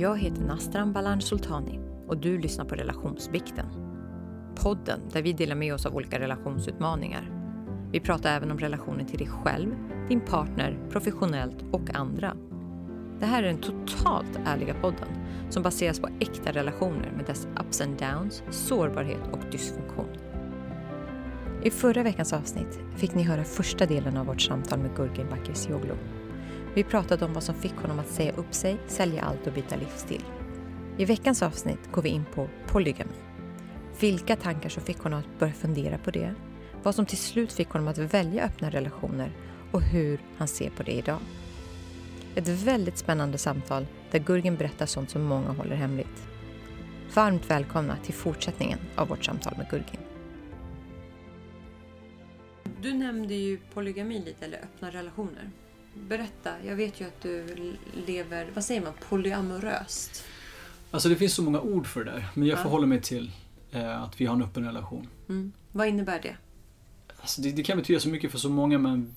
Jag heter Nastran Balan Sultani och du lyssnar på Relationsbikten. Podden där vi delar med oss av olika relationsutmaningar. Vi pratar även om relationen till dig själv, din partner, professionellt och andra. Det här är den totalt ärliga podden som baseras på äkta relationer med dess ups and downs, sårbarhet och dysfunktion. I förra veckans avsnitt fick ni höra första delen av vårt samtal med Gurgin Bakircioglu. Vi pratade om vad som fick honom att säga upp sig, sälja allt och byta livsstil. I veckans avsnitt går vi in på polygami. Vilka tankar som fick honom att börja fundera på det, vad som till slut fick honom att välja öppna relationer och hur han ser på det idag. Ett väldigt spännande samtal där Gurgen berättar sånt som många håller hemligt. Varmt välkomna till fortsättningen av vårt samtal med Gurgin. Du nämnde ju polygami lite, eller öppna relationer. Berätta, jag vet ju att du lever, vad säger man, polyamoröst. Alltså det finns så många ord för det där, men jag Ja. förhåller mig till eh, att vi har en öppen relation. Mm. Vad innebär det? Alltså det, det kan betyda så mycket för så många, men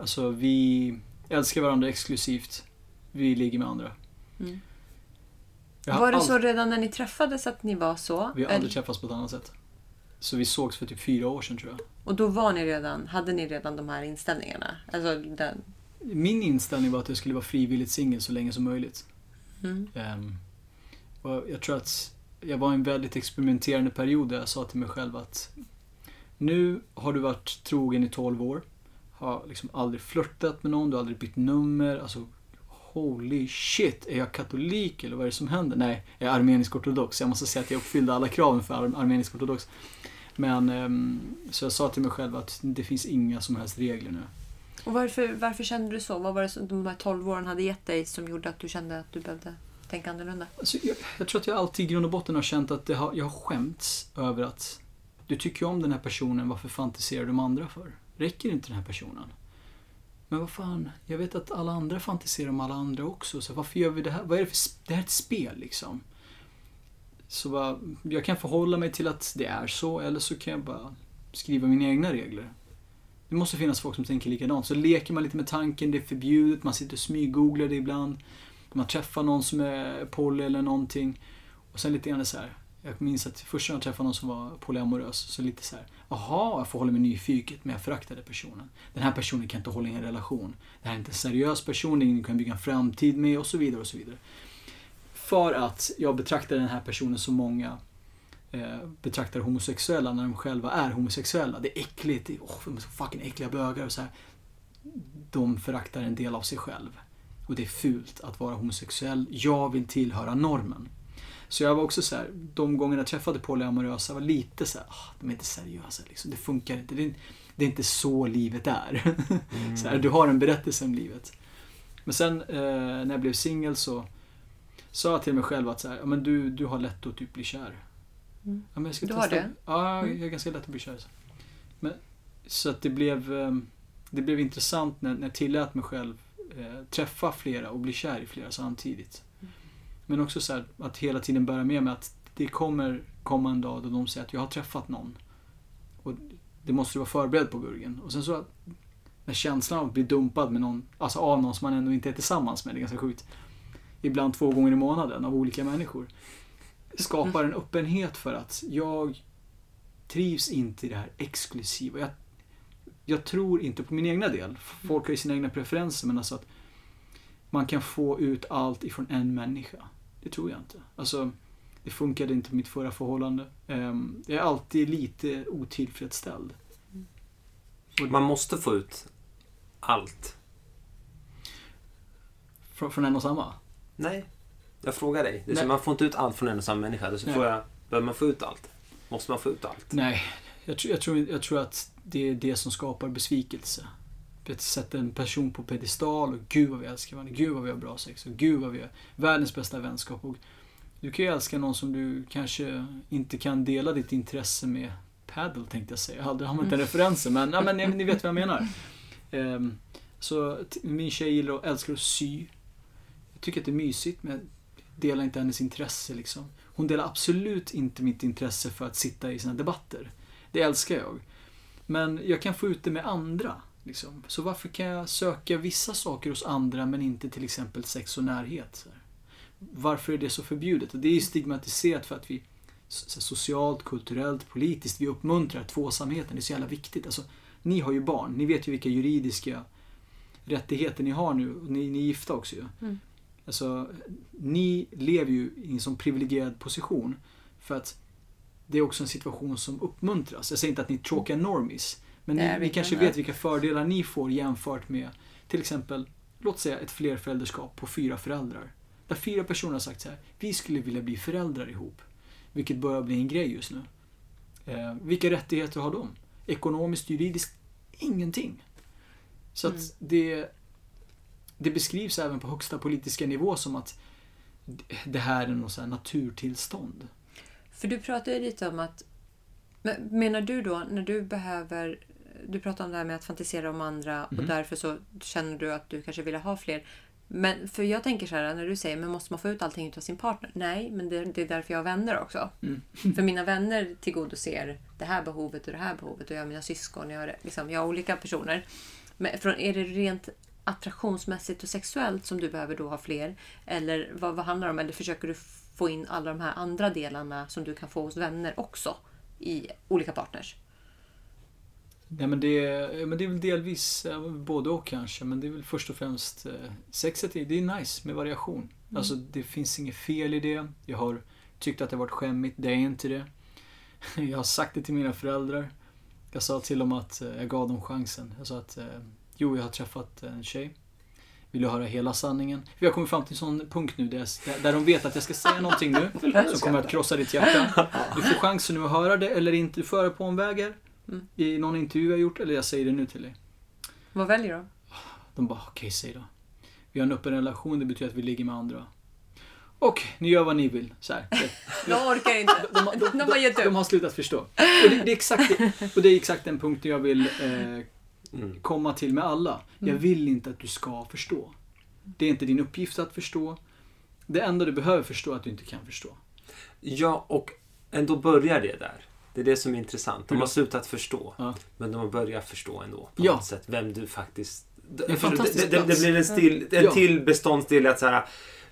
alltså vi älskar varandra exklusivt. Vi ligger med andra. Mm. Var det ald- så redan när ni träffades att ni var så? Vi har aldrig Eller- träffats på ett annat sätt. Så vi sågs för typ fyra år sedan tror jag. Och då var ni redan, hade ni redan de här inställningarna? Alltså den... Min inställning var att jag skulle vara frivilligt singel så länge som möjligt. Mm. Och jag tror att jag var i en väldigt experimenterande period där jag sa till mig själv att nu har du varit trogen i 12 år. Har liksom aldrig flörtat med någon, du har aldrig bytt nummer. Alltså, holy shit, är jag katolik eller vad är det som händer? Nej, jag är armenisk ortodox. Jag måste säga att jag uppfyllde alla kraven för ar- armenisk ortodox. Men, ehm, så jag sa till mig själv att det finns inga som helst regler nu. Och varför, varför kände du så? Vad var det som de här 12 åren hade gett dig som gjorde att du kände att du behövde tänka annorlunda? Alltså, jag, jag tror att jag alltid i grund och botten har känt att det har, jag har skämts över att du tycker om den här personen, varför fantiserar du om andra för? Räcker inte den här personen? Men vad fan, jag vet att alla andra fantiserar om alla andra också, så varför gör vi det här? Vad är det för Det här är ett spel liksom. Så bara, jag kan förhålla mig till att det är så, eller så kan jag bara skriva mina egna regler. Det måste finnas folk som tänker likadant. Så leker man lite med tanken, det är förbjudet, man sitter och smyggooglar det ibland. Man träffar någon som är poly eller någonting. Och sen lite grann så här. Jag minns att första gången jag träffade någon som var polyamorös, så lite så här. Jaha, jag får hålla mig nyfiket, men jag föraktade personen. Den här personen kan inte hålla i en relation. Det här är inte en seriös person, det är ingen du kan bygga en framtid med och så vidare och så vidare. För att jag betraktar den här personen som många Eh, betraktar homosexuella när de själva är homosexuella. Det är äckligt, det de är så fucking äckliga bögar och så här. De föraktar en del av sig själv. Och det är fult att vara homosexuell. Jag vill tillhöra normen. Så jag var också så här, de gångerna jag träffade polyamorösa var lite så här, oh, de är inte seriösa liksom. Det funkar inte. Det är, det är inte så livet är. så här, du har en berättelse om livet. Men sen eh, när jag blev singel så sa jag till mig själv att så här, men du, du har lätt att typ bli kär. Mm. Ja, men jag ska Du testa. har det? Ja, Mm. jag är ganska lätt att bli kär. Så. Men, så att det blev, eh, det blev intressant när, när jag tillät mig själv eh, träffa flera och bli kär i flera samtidigt. Mm. Men också så här, att hela tiden bära med mig att det kommer komma en dag då de säger att jag har träffat någon. Och det måste du vara förberedd på Gurgen. Och sen så att när känslan av att bli dumpad med någon, alltså av någon som man ändå inte är tillsammans med, det är ganska sjukt. Ibland två gånger i månaden av olika människor. Skapar en öppenhet för att jag trivs inte i det här exklusiva. Jag, jag tror inte på min egna del. Folk har ju sina egna preferenser men alltså att man kan få ut allt ifrån en människa. Det tror jag inte. Alltså, det funkade inte på mitt förra förhållande. Ehm, Jag är alltid lite otillfredsställd. Man måste få ut allt. Från, från en och samma. Nej, jag frågar dig. Det är så, man får inte ut allt från en och samma människa. Så får jag, behöver man få ut allt? Måste man få ut allt? Nej, jag, tror- jag, tror, jag tror att det är det som skapar besvikelse. Att sätta en person på pedestal och gud vad vi älskar varandra, gud vad vi har bra sex och gud vad vi har världens bästa vänskap. Och du kan ju älska någon som du kanske inte kan dela ditt intresse med paddle tänkte jag säga. Jag har aldrig använt den referensen men, ja, men ni, ni vet vad jag menar. Ehm, så min tjej gillar och älskar att sy. Jag tycker att det är mysigt men delar inte hennes intresse liksom. Hon delar absolut inte mitt intresse för att sitta i sina debatter. Det älskar jag. Men jag kan få ut det med andra. Liksom. Så varför kan jag söka vissa saker hos andra men inte till exempel sex och närhet? Så här? varför är det så förbjudet? Och det är ju stigmatiserat för att vi så- socialt, kulturellt, politiskt, vi uppmuntrar tvåsamheten. Det är så jävla viktigt. Alltså, ni har ju barn, ni vet ju vilka juridiska rättigheter ni har nu. Ni, ni är gifta också ju. Mm. Alltså, ni lever ju i en sån privilegierad position. För att det är också en situation som uppmuntras. Jag säger inte att ni är tråkiga normies. Men Det ni, ni kanske vet vilka fördelar ni får jämfört med till exempel, låt säga ett flerförälderskap på fyra föräldrar. Där fyra personer har sagt så här, vi skulle vilja bli föräldrar ihop. Vilket börjar bli en grej just nu. Eh, vilka rättigheter har de? Ekonomiskt, juridiskt, ingenting. Så Mm. att det, det beskrivs även på högsta politiska nivå som att det här är något så naturtillstånd. För du pratar ju lite om att... Men menar du då, när du behöver... Du pratar om det här med att fantisera om andra och Mhm. därför så känner du att du kanske vill ha fler. Men för jag tänker så här, när du säger men måste man få ut allting av sin partner? Nej, men det, det är därför jag har vänner också. Mm. För mina vänner tillgodoser det här behovet och det här behovet och jag har mina syskon, jag har, liksom, jag har olika personer. Men från, är det rent attraktionsmässigt och sexuellt som du behöver då ha fler? Eller vad, vad handlar det om? Eller försöker du få in alla de här andra delarna som du kan få hos vänner också i olika partners? Nej men det, men det är väl delvis både och kanske. Men det är väl först och främst eh, sexet, är, det är nice med variation. Alltså det finns inget fel i det. Jag har tyckt att det har varit skämmigt, det är inte det. Jag har sagt det till mina föräldrar. Jag sa till dem att eh, jag gav dem chansen. Jag sa att eh, jo, jag har träffat en tjej. Vill du höra hela sanningen? Vi har kommit fram till en sån punkt nu där, där de vet att jag ska säga någonting nu som kommer att krossa ditt hjärta. Du får chansen nu att höra det eller inte. Du får höra på omvägar Mm. i någon intervju jag gjort eller jag säger det nu till dig. Vad väljer du? De bara, okej säg då. Vi har en öppen relation, det betyder att vi ligger med andra. Och ni gör vad ni vill. Så här. Jag orkar inte. De, de, de, De har de, de slutat förstå. Och det, det, är exakt och det är exakt den punkten jag vill eh, Mm. komma till med alla. Jag Mm. vill inte att du ska förstå. Det är inte din uppgift att förstå. Det enda du behöver förstå är att du inte kan förstå. Ja, och ändå börjar det där. Det är det som är intressant. De har slutat förstå, Ja. men de har börjat förstå ändå. På Ja. något sätt, vem du faktiskt... det, det, det, det blir en, still, en Ja. till beståndsdel att så här,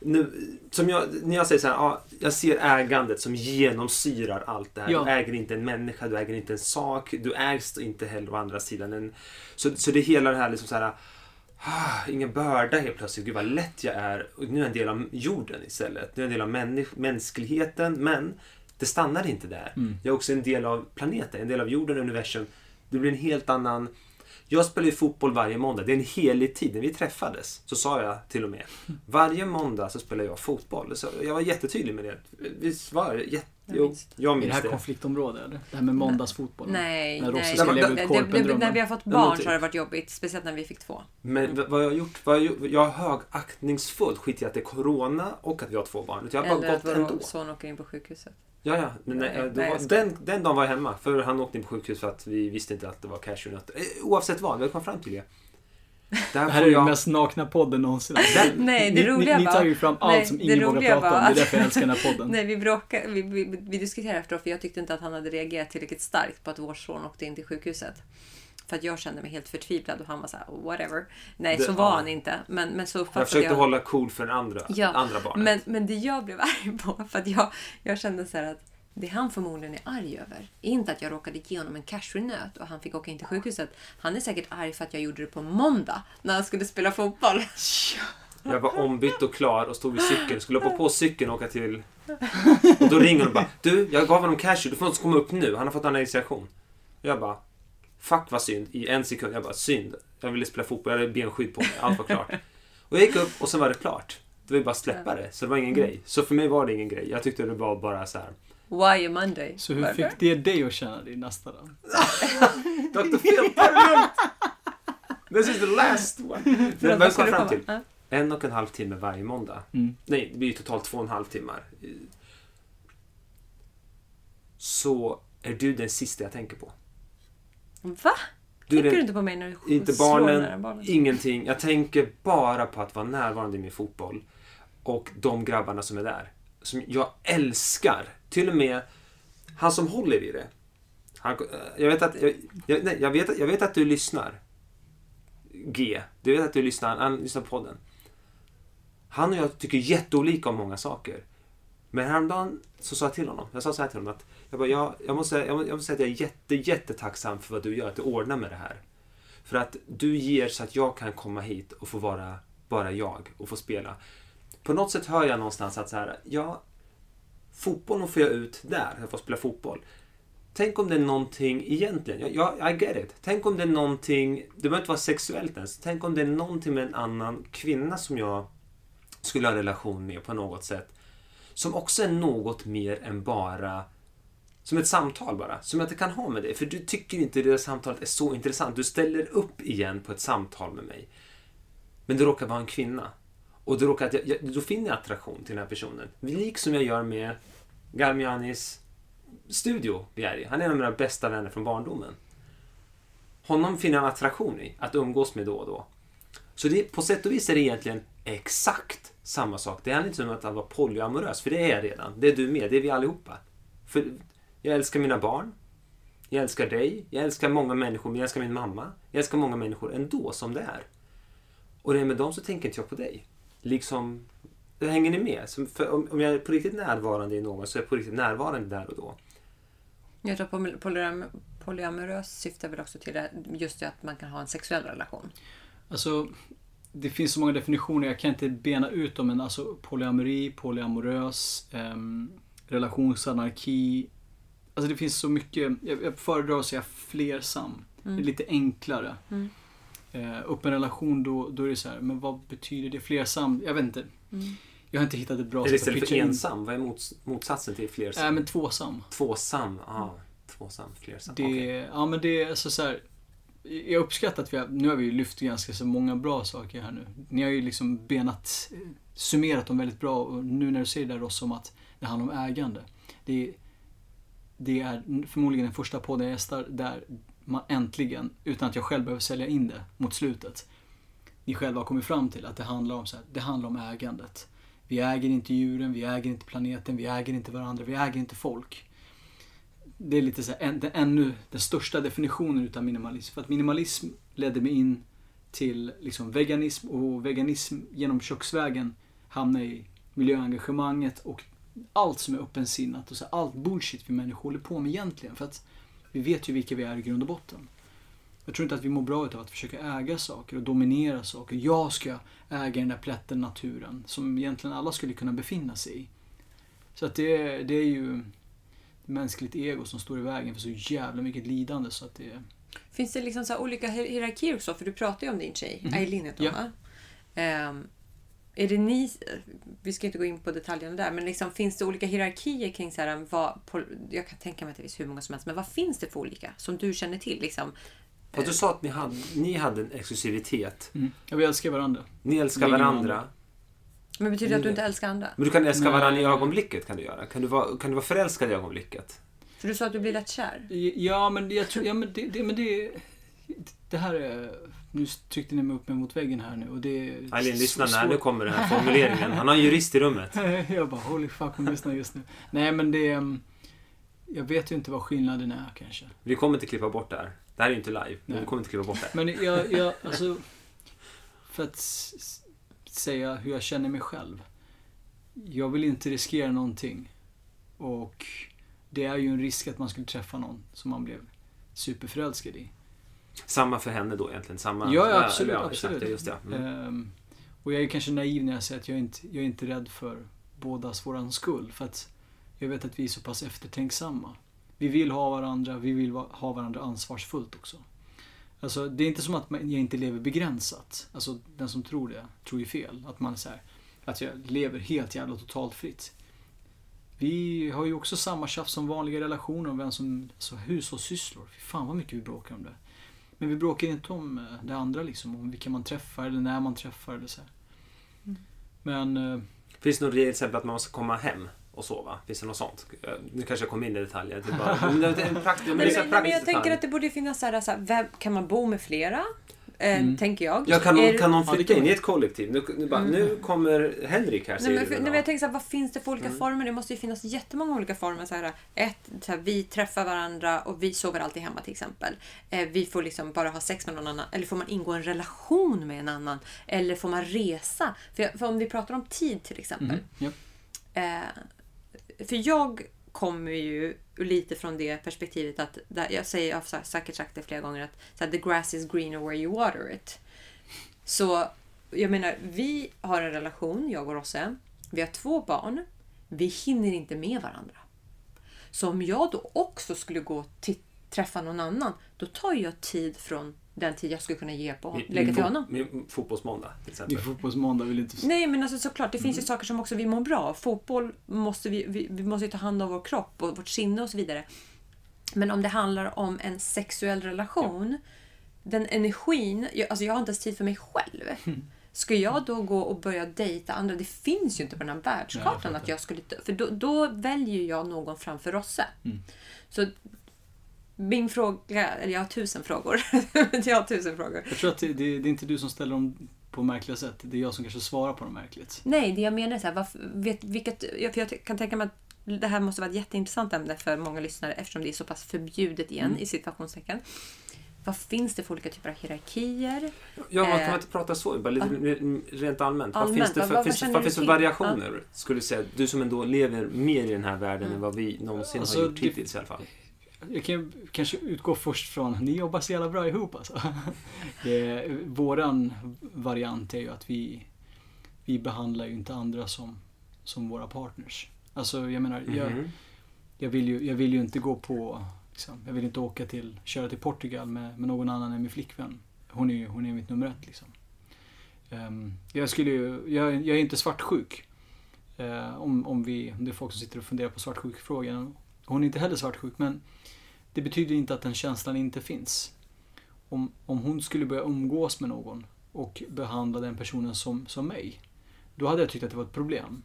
nu, som jag, när jag säger så här, ja, jag ser ägandet som genomsyrar allt det här. Ja. Du äger inte en människa, du äger inte en sak, du ägs inte heller å andra sidan en... Så, så det är hela det här liksom så här, ah, ingen börda helt plötsligt. Gud vad lätt jag är. Och nu är jag en del av jorden istället. Nu är jag en del av människ- mänskligheten. Men det stannar inte där. Mm. Jag är också en del av planeten, en del av jorden och universum. Det blir en helt annan... Jag spelar ju fotboll varje måndag. Det är en helig tid. När vi träffades så sa jag till och med varje måndag så spelar jag fotboll. Så jag var jättetydlig med det. Visst var jag? Jätte... Jag Jo, minns jag Är det här det. konfliktområde eller? Det här med måndagsfotboll? Nej, När nej. ska leva ut Det- det- det- När vi har fått barn men så har det varit jobbigt. Speciellt när vi fick två. Men v- vad jag har gjort, vad jag, har gjort- jag har högaktningsfullt skit i att det är Corona och att vi har två barn. Jag har bara Eller att gått ändå. vår son åker in på sjukhuset. Ja, ja. Men nej, Nej, då nej, var, ska- den, den dagen var jag hemma. För han åkte in på sjukhus för att vi visste inte att det var cashewnötter. Eh, Oavsett vad, vi kommit fram till det. Det här Det här får är jag... den mest nakna podden någonsin. Nej, det roliga ni, ni tar ju fram allt nej, som ingen vågar roliga prata var om. Det är därför jag älskar den här podden. Nej, vi bråkade. Vi, vi, vi diskuterade efteråt för jag tyckte inte att han hade reagerat tillräckligt starkt på att vår son åkte in till sjukhuset. För att jag kände mig helt förtvivlad och han var så här, whatever. Nej, Det- så var ja. han inte. Men, men så Jag försökte jag... hålla cool för den andra, Ja, andra barnet. Men, men det jag blev arg på, för att jag, jag kände så här att det han förmodligen är arg över är inte att jag råkade ge honom en cashewnöt och han fick åka in till sjukhuset. Han är säkert arg för att jag gjorde det på måndag när han skulle spela fotboll. Jag var ombytt och klar och stod vid cykeln. Skulle hoppa på cykeln och åka till... Och då ringer hon och bara Du, jag gav honom cashew. Du får inte komma upp nu. Han har fått en allergireaktion. Jag bara Fuck vad synd. I en sekund. Jag bara synd. Jag ville spela fotboll. Jag hade benskydd på mig. Allt var klart. Och jag gick upp och sen var det klart. Det var ju bara att släppa det. Så det var ingen grej. Så för mig var det ingen grej. Jag tyckte det var bara så här. Why a Monday? Så hur Varför? fick det dig att känna dig nästa dag? Dr. Phil, ta det lugnt! This is the last one. Men vad kom fram till. En och en halv timme varje måndag. Mm. Nej, det blir ju totalt två och en halv timmar. Så är du den sista jag tänker på. Va? Du är Tänker du inte på mig när du inte barnen, nära barnen? ingenting. Jag tänker bara på att vara närvarande i min fotboll. Och de grabbarna som är där. Som jag älskar. Till och med han som håller i det. Han, jag, vet att, jag, jag, nej, jag, vet, jag vet att du lyssnar. G. Du vet att du lyssnar. Han lyssnar på podden. Han och jag tycker jätteolika om många saker. Men häromdagen så sa jag till honom, jag sa så här till honom att jag, bara, jag, jag, måste, jag, måste, jag måste säga att jag är jätte, jättetacksam för vad du gör, att du ordnar med det här. För att du ger så att jag kan komma hit och få vara bara jag och få spela. På något sätt hör jag någonstans att så här, ja, fotbollen får jag ut där, jag får spela fotboll. Tänk om det är någonting egentligen, ja, ja, I get it. Tänk om det är någonting, det behöver inte vara sexuellt ens. Tänk om det är någonting med en annan kvinna som jag skulle ha en relation med på något sätt. Som också är något mer än bara som ett samtal bara, som jag inte kan ha med dig. För du tycker inte det där samtalet är så intressant. Du ställer upp igen på ett samtal med mig. Men du råkar vara en kvinna. Och det råkar att jag, jag, då finner jag attraktion till den här personen. Liksom jag gör med Garmianis studio vi är i. Han är en av mina bästa vänner från barndomen. Honom finner jag attraktion i, att umgås med då och då. Så det, på sätt och vis är det egentligen exakt samma sak. Det handlar inte om att han var polyamorös, för det är jag redan. Det är du med, det är vi allihopa. För jag älskar mina barn. Jag älskar dig. Jag älskar många människor. Jag älskar min mamma. Jag älskar många människor ändå som det är. Och det är med dem så tänker inte jag på dig. Liksom, hänger ni med? Så för om jag är på riktigt närvarande i någon så är jag på riktigt närvarande där och då. Jag tror att polyam polyamorös syftar väl också till det, just det att man kan ha en sexuell relation. Alltså, det finns så många definitioner, jag kan inte bena ut dem, men alltså polyamori, polyamorös, eh, relationsanarki. Alltså det finns så mycket, jag, jag föredrar att säga flersam. Mm. Det är mm. lite enklare. Mm. Eh, upp en relation då, då är det så här, men vad betyder det? Flersam? Jag vet inte. Mm. Jag har inte hittat ett bra sätt att Istället för ensam, vad är mots motsatsen till flersam? Äh, men tvåsam. Tvåsam, ja. Ah, tvåsam, flersam. Det, okay. Ja men det är alltså så här, Jag uppskattar att vi har, nu har vi lyft ganska så många bra saker här nu. Ni har ju liksom benat, summerat dem väldigt bra och nu när du säger det där Ross om att det handlar om ägande. Det, det är förmodligen den första podden jag gästar där man äntligen, utan att jag själv behöver sälja in det mot slutet, ni själva har kommit fram till att det handlar om, så här, det handlar om ägandet. Vi äger inte djuren, vi äger inte planeten, vi äger inte varandra, vi äger inte folk. Det är lite så här, en, den, ännu den största definitionen utav minimalism. För att minimalism ledde mig in till liksom veganism och veganism genom köksvägen hamnade i miljöengagemanget och allt som är öppensinnat och så allt bullshit vi människor håller på med egentligen. För att vi vet ju vilka vi är i grund och botten. Jag tror inte att vi mår bra av att försöka äga saker och dominera saker. Jag ska äga den där plätten naturen som egentligen alla skulle kunna befinna sig i. Så att det, det är ju mänskligt ego som står i vägen för så jävla mycket lidande så att det... Finns det liksom så olika hierarkier också? För du pratar ju om din tjej, mm. Eileen heter hon ja. um, är det ni, vi ska inte gå in på detaljerna där, men liksom, finns det olika hierarkier kring så här, vad, jag kan tänka mig att det finns hur många som helst, men vad finns det för olika som du känner till? Liksom, och du sa att ni hade, ni hade en exklusivitet. Mm. Ja, vi älskar varandra. Ni älskar varandra. Men betyder det att du inte älskar andra? Men du kan älska Nej. varandra i ögonblicket, kan du göra. Kan du vara, kan du vara förälskad i ögonblicket? För du sa att du blir lätt kär. Ja, men jag tror, ja men det, det, men det, det här är, nu tryckte ni mig upp mot väggen här nu och det Eileen, lyssna när nu kommer den här formuleringen. Han har en jurist i rummet. jag bara, holy fuck, hon lyssnar just nu. Nej, men det, mm, jag vet ju inte vad skillnaden är kanske. Vi kommer inte klippa bort det här. Det här är ju inte live, men vi kommer inte klippa bort det. Men jag, jag alltså, för att säga hur jag känner mig själv. Jag vill inte riskera någonting. Och det är ju en risk att man skulle träffa någon som man blev superförälskad i. Samma för henne då egentligen? Samma, ja, ja absolut. Ja, absolut. Exakt, just det. Mm. Um, och jag är kanske naiv när jag säger att jag inte jag är inte rädd för bådas våran skull. För att jag vet att vi är så pass eftertänksamma. Vi vill ha varandra, vi vill ha varandra ansvarsfullt också. Alltså, det är inte som att jag inte lever begränsat. Alltså, den som tror det, tror ju fel. Att man är så här, att jag lever helt jävla totalt fritt. Vi har ju också samma tjafs som vanliga relationer om vem som, alltså hushållssysslor. Fy fan vad mycket vi bråkar om det. Men vi bråkar inte om eh, det andra liksom, om vilka man träffar eller när man träffar eller så. Mm. Men... Eh, Finns det något exempel att man måste komma hem? och sova. Finns det något sånt? Nu kanske jag kom in i detaljer. Det är en praktisk, men, men, men jag tänker att det borde finnas så här, så här, kan man bo med flera? Eh, Mm. tänker jag. Ja, kan, någon, kan någon flytta in i ett kollektiv? Nu, nu, bara, Mm. nu kommer Henrik här, Nej, säger men, du nej, men jag tänker så här, vad finns det för olika Mm. former? Det måste ju finnas jättemånga olika former. Så här, ett, så här, vi träffar varandra och vi sover alltid hemma till exempel. Eh, vi får liksom bara ha sex med någon annan. Eller får man ingå en relation med en annan? Eller får man resa? För, för om vi pratar om tid till exempel. Mhm, ja. Eh, för jag kommer ju lite från det perspektivet att, där, jag säger, jag har säkert sagt det flera gånger, att så här, the grass is greener where you water it. Så jag menar, vi har en relation, jag och Rosse. Vi har två barn. Vi hinner inte med varandra. Så om jag då också skulle gå och träffa någon annan, då tar jag tid från den tid jag skulle kunna ge på Min- lägga till honom. Min fotbollsmåndag till exempel. Min fotbollsmåndag vill inte... Nej, men alltså såklart, det finns ju saker som också vi mår bra av. Fotboll måste vi, vi, vi måste ju ta hand om vår kropp och vårt sinne och så vidare. Men om det handlar om en sexuell relation, den energin, jag, alltså jag har inte ens tid för mig själv. Ska jag då gå och börja dejta andra? Det finns ju inte på den här Nej, jag världskartan att jag skulle... För då, då väljer jag någon framför Rosse. Mm. Så min fråga, eller jag har tusen frågor. jag har tusen frågor. Jag tror att det, det, det är inte du som ställer dem på märkliga sätt. Det är jag som kanske svarar på dem märkligt. Nej, det jag menar är så här, varför, vet, vilket, ja, för jag kan tänka mig att det här måste vara ett jätteintressant ämne för många lyssnare eftersom det är så pass förbjudet igen Mm. i situationstecken. Vad finns det för olika typer av hierarkier? Ja, man Eh, kan inte prata så, bara lite rent allmänt. Vad Allmänt, finns det vad- för, vad finns, vad finns för variationer? Skulle du säga, du som ändå lever mer i den här världen Mm. än vad vi någonsin Alltså, har gjort det- hittills i alla fall. Jag kan kanske utgå först från, ni jobbar så jävla bra ihop alltså. Det, våran variant är ju att vi, vi behandlar ju inte andra som, som våra partners. Alltså jag menar, jag, Mhm. jag, vill ju, jag vill ju inte gå på, liksom, jag vill inte åka till, köra till Portugal med, med någon annan än min flickvän. Hon är ju hon är mitt nummer ett liksom. Ehm, jag skulle ju, jag, jag är inte svartsjuk. Eh, om, om, vi, om det är folk som sitter och funderar på svartsjukfrågan. Hon är inte heller svartsjuk men det betyder inte att den känslan inte finns. Om, om hon skulle börja umgås med någon och behandla den personen som, som mig. Då hade jag tyckt att det var ett problem.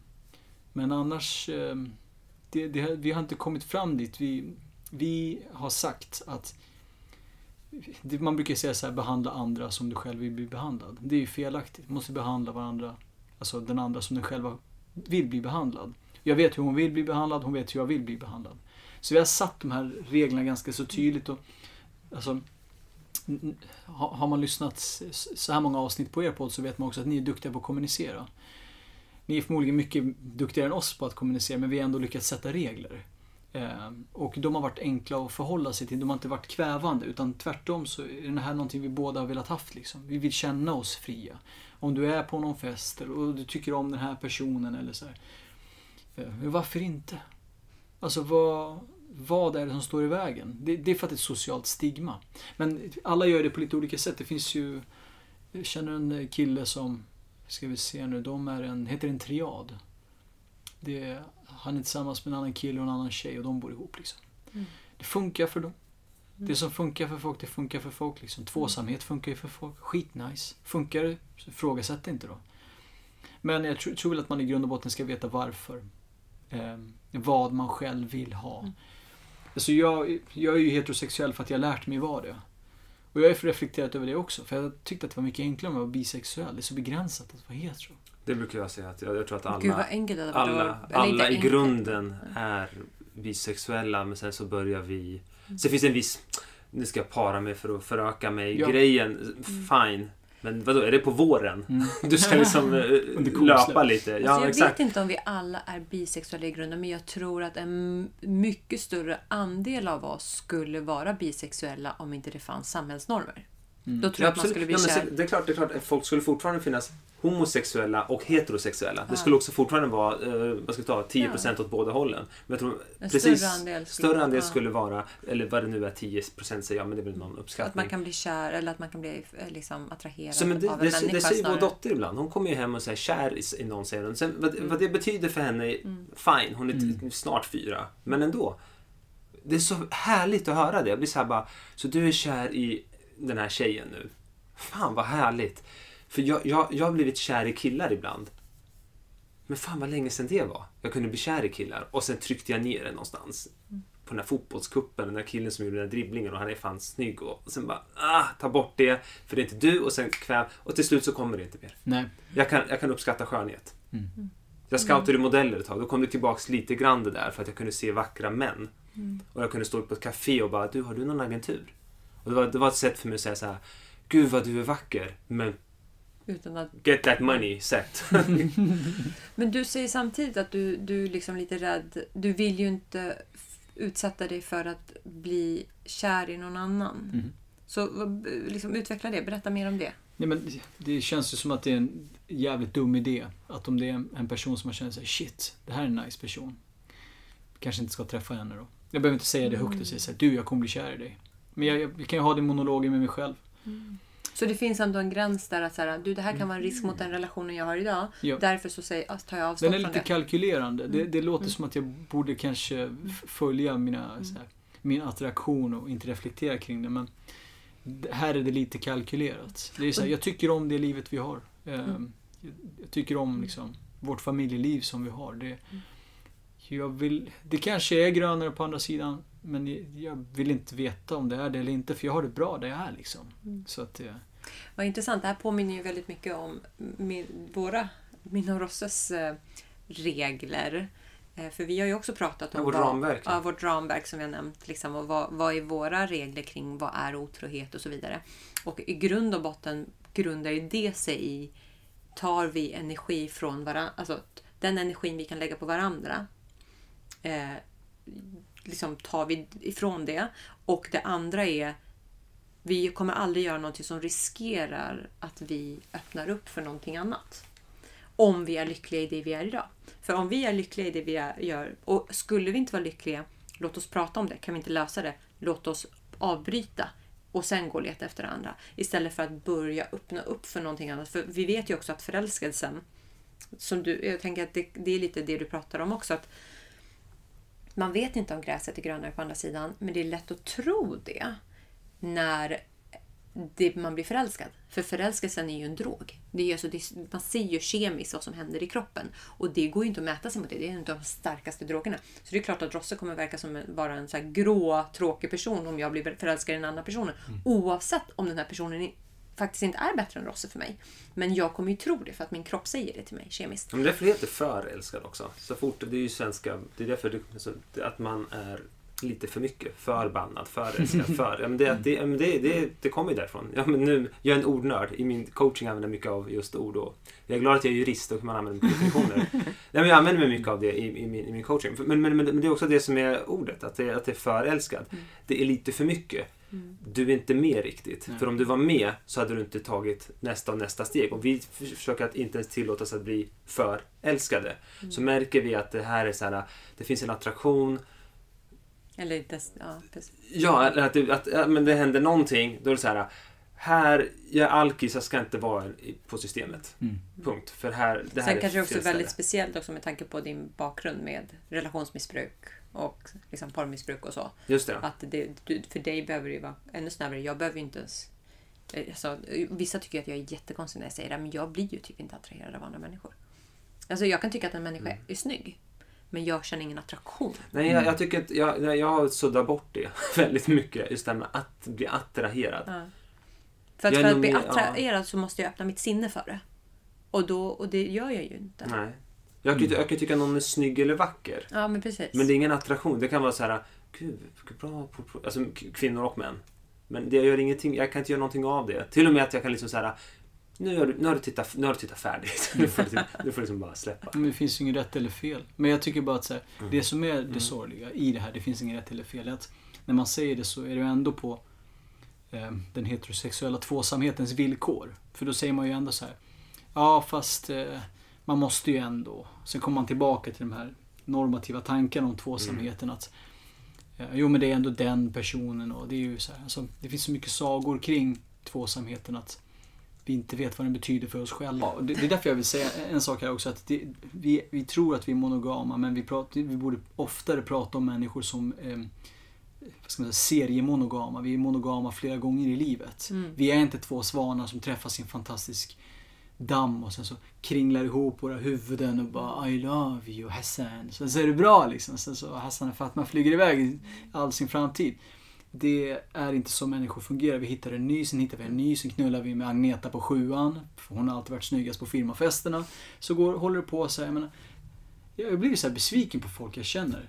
Men annars, eh, det, det, vi har inte kommit fram dit. Vi, vi har sagt att man brukar säga så här, behandla andra som du själv vill bli behandlad. Det är ju felaktigt. Man måste behandla varandra, alltså den andra som den själva vill bli behandlad. Jag vet hur hon vill bli behandlad, hon vet hur jag vill bli behandlad. Så vi har satt de här reglerna ganska så tydligt. Och, alltså, har man lyssnat så här många avsnitt på er podd så vet man också att ni är duktiga på att kommunicera. Ni är förmodligen mycket duktigare än oss på att kommunicera men vi har ändå lyckats sätta regler. Ehm, och de har varit enkla att förhålla sig till. De har inte varit kvävande utan tvärtom så är det här någonting vi båda har velat haft. Liksom. Vi vill känna oss fria. Om du är på någon fest och du tycker om den här personen eller så här. Ehm, men varför inte? Alltså vad, vad är det som står i vägen? Det, det är för att det är ett socialt stigma. Men alla gör det på lite olika sätt. Det finns ju... Jag känner en kille som, ska vi se nu, de är en, heter en triad. Det är, han är tillsammans med en annan kille och en annan tjej och de bor ihop liksom. Mm. Det funkar för dem. Det som funkar för folk, det funkar för folk. Liksom. Tvåsamhet funkar ju för folk. Skitnice. Funkar det, så ifrågasätt inte då. Men jag tror, tror väl att man i grund och botten ska veta varför. Eh, vad man själv vill ha. Mm. Alltså jag, jag är ju heterosexuell för att jag har lärt mig vara det. Och jag har reflekterat över det också. För jag tyckte att det var mycket enklare om jag var bisexuell. Det är så begränsat att vara hetero. Det brukar jag säga. Att jag, jag tror att alla, Gud alla, att- inte alla i grunden är bisexuella men sen så börjar vi... Sen finns det en viss... Nu ska jag para mig för att föröka mig. Ja. Grejen, fine. Men vadå, är det på våren? Mm. Du ska liksom eh, löpa lite. Alltså, Ja, jag exakt. vet inte om vi alla är bisexuella i grunden, men jag tror att en mycket större andel av oss skulle vara bisexuella om inte det fanns samhällsnormer. Mm. Då tror jag att man skulle bli Ja, men kär. det, är klart, det är klart att folk skulle fortfarande finnas homosexuella och heterosexuella. Ja. Det skulle också fortfarande vara, eh, vad ska jag ta, 10% åt båda hållen. Men jag tror En precis, större andel skulle- större andel ja. skulle vara, eller vad det nu är, 10% säger jag, men det är väl någon uppskattning. att man kan bli kär eller att man kan bli eh, liksom, attraherad Så, men det, av en det, människa det säger vår snarare. dotter ibland. Hon kommer ju hem och säger kär i, i någon, säger hon. Sen, vad, Mm. vad det betyder för henne, Mm. fine, hon är Mm. snart fyra. Men ändå. Det är så härligt att höra det. Jag blir så här bara, så du är kär i den här tjejen nu? Fan vad härligt. För jag, jag, jag har blivit kär i killar ibland. Men fan vad länge sedan det var. Jag kunde bli kär i killar och sen tryckte jag ner det någonstans. på den här fotbollskuppen, den där killen som gjorde den där dribblingen och han är fan snygg och, och sen bara ah, ta bort det för det är inte du och sen kväv och till slut så kommer det inte mer. Nej. Jag kan, jag kan uppskatta skönhet. Mm. Jag scoutade modeller ett tag. Då kom det tillbaks lite grann det där för att jag kunde se vackra män. Och jag kunde stå på ett café och bara, du har du någon agentur? Och det var, det var ett sätt för mig att säga så här, Gud vad du är vacker, men Utan att, get that money set. men du säger samtidigt att du, du är liksom lite rädd. Du vill ju inte utsätta dig för att bli kär i någon annan. Mm. Så liksom, utveckla det. Berätta mer om det. Nej, men det känns ju som att det är en jävligt dum idé. Att om det är en person som man känner sig shit, det här är en nice person. Kanske inte ska träffa henne då. Jag behöver inte säga det högt och säga så här, du jag kommer bli kär i dig. Men jag, jag, kan ju ha den monologen med mig själv. Så det finns ändå en gräns där att så här, du, det här kan vara en risk mot den relationen jag har idag. Ja. Därför så säger, tar jag avstånd Den är från lite det. kalkylerande. Det, det låter Mm. som att jag borde kanske följa mina, så här, min attraktion och inte reflektera kring det. Men det- här är det lite kalkylerat. Det är så här, jag tycker om det livet vi har. Ehm, Jag, jag tycker om liksom, vårt familjeliv som vi har. Det, jag vill, det kanske är grönare på andra sidan. Men jag- vill inte veta om det är det eller inte. För jag har det bra där jag är. Liksom. Så att, eh, Vad intressant. Det här påminner ju väldigt mycket om min, våra, min och Rosses eh, regler. Eh, för vi har ju också pratat om Ja, vårt vad, ramverk. Ja, vårt ramverk som vi har nämnt. Liksom, och vad, vad är våra regler kring vad är otrohet och så vidare. Och i grund och botten grundar ju det sig i tar vi energi från varandra, alltså den energin vi kan lägga på varandra. Eh, liksom tar vi ifrån det. Och det andra är vi kommer aldrig göra någonting som riskerar att vi öppnar upp för någonting annat. Om vi är lyckliga i det vi är idag. För om vi är lyckliga i det vi är, gör och skulle vi inte vara lyckliga, låt oss prata om det. Kan vi inte lösa det, låt oss avbryta och sen gå och leta efter det andra. Istället för att börja öppna upp för någonting annat. För vi vet ju också att förälskelsen, som du, jag tänker att det, det är lite det du pratar om också. att man vet inte om gräset är grönare på andra sidan, men det är lätt att tro det när det, man blir förälskad. För förälskelsen är ju en drog. Det är alltså, det, man ser ju kemiskt vad som händer i kroppen. Och det går ju inte att mäta sig mot det. Det är en av de starkaste drogerna. Så det är klart att Rosse kommer verka som en, vara en så grå, tråkig person om jag blir förälskad i en annan person. Oavsett om den här personen faktiskt inte är bättre än Rosse för mig. Men jag kommer ju tro det för att min kropp säger det till mig kemiskt. Men därför heter förälskad också. Så fort, det är ju svenska, det är därför det, så, det, att man är lite för mycket. Förbannad, förälskad, för. Ja, men det, det, det, det, det kommer ju därifrån. Ja, men nu, jag är en ordnörd. I min coaching använder jag mycket av just ord. Och jag är glad att jag är jurist och man använda mycket definitioner. Nej, men jag använder mig mycket av det i, i, min, i min coaching. Men, men, men, men det är också det som är ordet, att det, att det är förälskad. Det är lite för mycket. Du är inte med riktigt. Nej. För om du var med så hade du inte tagit nästa och nästa steg. Och vi försöker att inte ens tillåta oss att bli förälskade. Så märker vi att det här är så här, det finns en attraktion. Eller inte... Ja, precis. Ja, att det, att, ja, men det händer någonting. Då är det så här, här, jag är alkis, jag ska inte vara på systemet. mm. Punkt. För här, det här Sen är kanske det också väldigt speciellt också med tanke på din bakgrund med relationsmissbruk och liksom porrmissbruk och så. Just det. Att det, du, för dig behöver det ju vara ännu snävare. Jag behöver ju inte ens... eh, Alltså, vissa tycker att jag är jättekonstig när jag säger det, men jag blir ju typ inte attraherad av andra människor. Alltså jag kan tycka att en människa Mm. är snygg, men jag känner ingen attraktion. Nej, jag, jag tycker att jag, jag har suddat bort det väldigt mycket. Just det här med att bli attraherad. Ja. För att, för att bli mer- ja. attraherad så måste jag öppna mitt sinne för det. Och, då, och det gör jag ju inte. Nej. Jag kan, ju- jag kan tycka någon är snygg eller vacker. Ja, men precis. Men det är ingen attraktion. Det kan vara så här, gud, bra alltså kvinnor och män. Men det gör ingenting, jag kan inte göra någonting av det. Till och med att jag kan liksom så här, nu har du, nu har du, tittat, nu har du tittat färdigt. nu får du, liksom- nu får du liksom bara släppa. Men det finns ju inget rätt eller fel. Men jag tycker bara att så här, Mm. det som är det sorgliga i det här, det finns inget rätt eller fel. Att när man säger det så är det ju ändå på eh, den heterosexuella tvåsamhetens villkor. För då säger man ju ändå så här. Ja, fast eh, man måste ju ändå. Sen kommer man tillbaka till de här normativa tankarna om tvåsamheten. Att eh, jo, men det är ändå den personen och det är ju så här. Alltså, det finns så mycket sagor kring tvåsamheten att vi inte vet vad den betyder för oss själva. Det, det är därför jag vill säga en sak här också. Att det, vi, vi tror att vi är monogama men vi, pratar, vi borde oftare prata om människor som eh, vad ska man säga, seriemonogama. Vi är monogama flera gånger i livet. Mm. Vi är inte två svanar som träffas i en fantastisk damm och sen så kringlar ihop våra huvuden och bara I love you Hassan. Sen så är det bra liksom. Sen så Hassan och Fatma flyger iväg i all sin framtid. Det är inte så människor fungerar. Vi hittar en ny, sen hittar vi en ny, sen knullar vi med Agneta på sjuan. För hon har alltid varit snyggast på firmafesterna. Så går, håller det på så här, jag menar, Jag blir så här besviken på folk jag känner.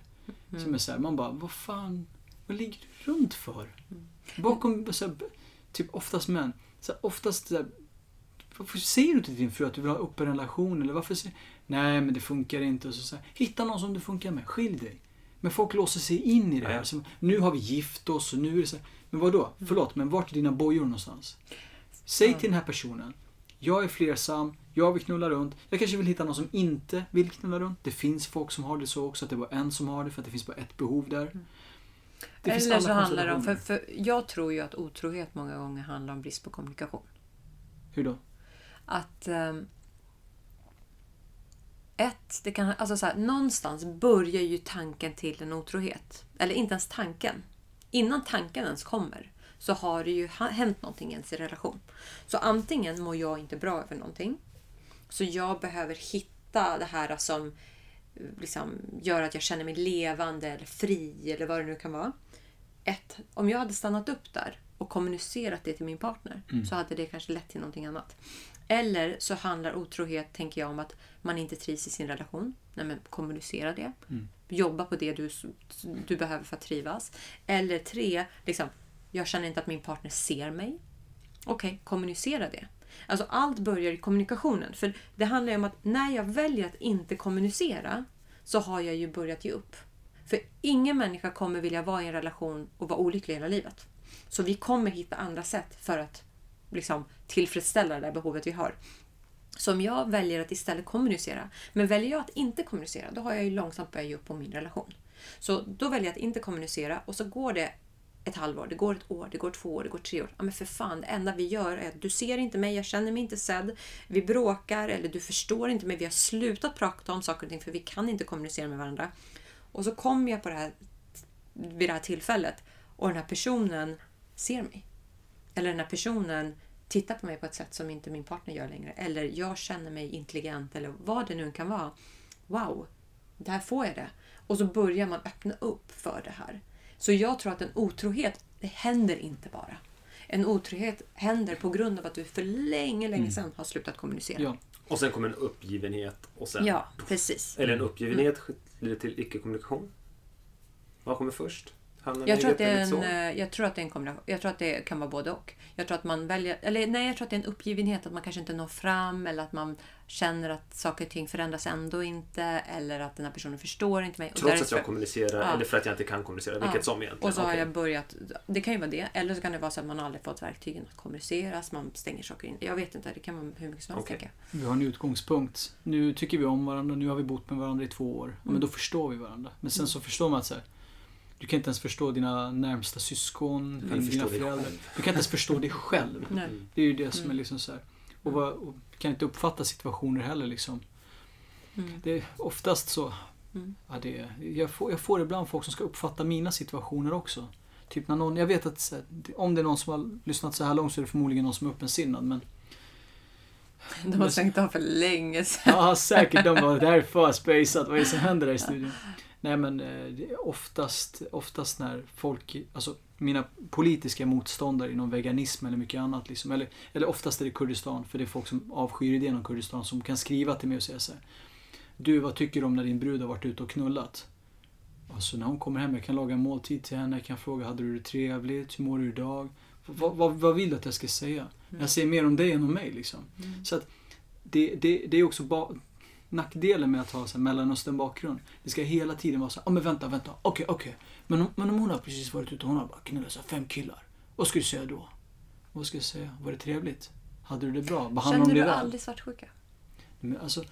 Som är så här, man bara, vad fan, vad ligger du runt för? Bakom, så här, typ oftast män. Så här, oftast så här, varför säger du till din fru att du vill ha upp en relation? Eller varför säger Nej, men det funkar inte. Och så, så här, hitta någon som du funkar med. Skilj dig. Men folk låser sig in i det här. Som, nu har vi gift oss och nu är det så här. Men vad då? Förlåt, men vart är dina bojor någonstans? Säg till den här personen. Jag är flersam. Jag vill knulla runt. Jag kanske vill hitta någon som inte vill knulla runt. Det finns folk som har det så också. Att det var en som har det för att det finns bara ett behov där. Det finns Eller så handlar det om, för, för jag tror ju att otrohet många gånger handlar om brist på kommunikation. Hur då? Att ehm, ett, det kan, alltså så här, någonstans börjar ju tanken till en otrohet. Eller inte ens tanken. Innan tanken ens kommer så har det ju hänt någonting i ens relation. Så antingen mår jag inte bra över någonting. Så jag behöver hitta det här som liksom, gör att jag känner mig levande eller fri eller vad det nu kan vara. Ett, om jag hade stannat upp där och kommunicerat det till min partner så hade det kanske lett till någonting annat. Eller så handlar otrohet, tänker jag, om att man inte trivs i sin relation. Nej, men kommunicera det. Jobba på det du, du behöver för att trivas. Eller tre, liksom, jag känner inte att min partner ser mig. Okej, kommunicera det. Alltså allt börjar i kommunikationen. För det handlar om att när jag väljer att inte kommunicera så har jag ju börjat ge upp. För ingen människa kommer vilja vara i en relation och vara olycklig hela livet. Så vi kommer hitta andra sätt för att liksom, tillfredsställa det där behovet vi har. Så om jag väljer att istället kommunicera, men väljer jag att inte kommunicera, då har jag ju långsamt börjat ge upp på min relation. Så då väljer jag att inte kommunicera och så går det ett halvår, det går ett år, det går två år, det går tre år. Ja men för fan, det enda vi gör är att du ser inte mig, jag känner mig inte sedd, vi bråkar eller du förstår inte mig, vi har slutat prata om saker och ting för vi kan inte kommunicera med varandra. Och så kommer jag på det här, vid det här tillfället och den här personen ser mig. Eller den här personen tittar på mig på ett sätt som inte min partner gör längre. Eller jag känner mig intelligent eller vad det nu kan vara. Wow, där får jag det. Och så börjar man öppna upp för det här. Så jag tror att en otrohet, det händer inte bara. En otrohet händer på grund av att du för länge, länge sedan har slutat kommunicera. Ja. Och sen kommer en uppgivenhet och sen... Ja, precis. Eller en uppgivenhet leder till icke-kommunikation. Vad kommer först? Hamnar Jag tror, att det är en, så? eh, jag tror att det är en kombination. Jag tror att det kan vara både och. Jag tror att man väljer, eller nej, jag tror att det är en uppgivenhet att man kanske inte når fram eller att man känner att saker och ting förändras ändå inte eller att den här personen förstår inte mig. Och Trots att därför- jag kommunicerar Ja. eller för att jag inte kan kommunicera. Vilket Ja. som egentligen. Och så har jag börjat, det kan ju vara det. Eller så kan det vara så att man aldrig fått verktygen att kommuniceras, man stänger saker in. Jag vet inte, det kan vara hur mycket som helst. Jag. Vi har en utgångspunkt. Nu tycker vi om varandra, nu har vi bott med varandra i två år. Ja, Men då förstår vi varandra. Men sen så förstår man att så här, du kan inte ens förstå dina närmsta syskon, du dina förstå dig föräldrar. Du kan inte ens förstå dig själv. Nej. Det är ju det som är liksom så här. Och, vad, och kan inte uppfatta situationer heller liksom. Mm. Det är oftast så. Mm. Ja, det är, jag, får, jag får ibland folk som ska uppfatta mina situationer också. Typ när någon, jag vet att här, om det är någon som har lyssnat så här långt så är det förmodligen någon som är öppensinnad. Men De har stängt av för länge sedan. Ja, säkert. De bara, det här är för spejsat. Vad är det som händer där i studion? Nej, men eh, oftast, oftast när folk, alltså mina politiska motståndare inom veganism eller mycket annat, liksom, eller, eller oftast är det Kurdistan, för det är folk som avskyr idén om Kurdistan som kan skriva till mig och säga så här. Du, vad tycker du om när din brud har varit ute och knullat? Alltså när hon kommer hem, jag kan laga en måltid till henne, jag kan fråga, hade du det trevligt? Hur mår du idag? Vad, vad, vad vill du att jag ska säga? Jag säger mer om dig än om mig liksom. Så att det, det, det är också ba- nackdelen med att ha så här Mellanöstern bakgrund. Det ska hela tiden vara så här, oh, men vänta, vänta, okej, okej. Men, om- men om hon har precis varit ute och hon har bara knullat fem killar. Vad ska du säga då? Vad ska jag säga? Var det trevligt? Hade du det bra? Behandlade Känner de dig du väl? aldrig svartsjuka? Men Alltså,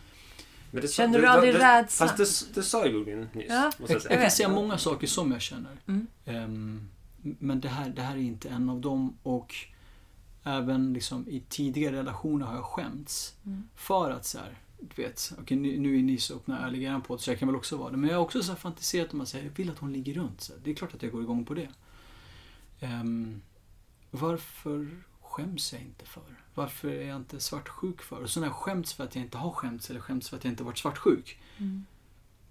Men det Känner du det- aldrig det- rädsla? Fast det, det sa Jörgen nyss. Ja. Jag jag, jag kan säga många saker som jag känner. Mm. Ehm, men det här, det här är inte en av dem. Och även liksom i tidigare relationer har jag skämts. Mm. För att så här, du vet, okej, nu, är ni så öppna och ärliga i er podd så jag kan väl också vara det. Men jag har också så här fantiserat om att säga, jag vill att hon ligger runt. Så. Det är klart att jag går igång på det. Ehm, varför skäms jag inte för? Varför är jag inte svartsjuk för? Och så har jag skämts för att jag inte har skämts eller skämts för att jag inte varit svartsjuk. Mm.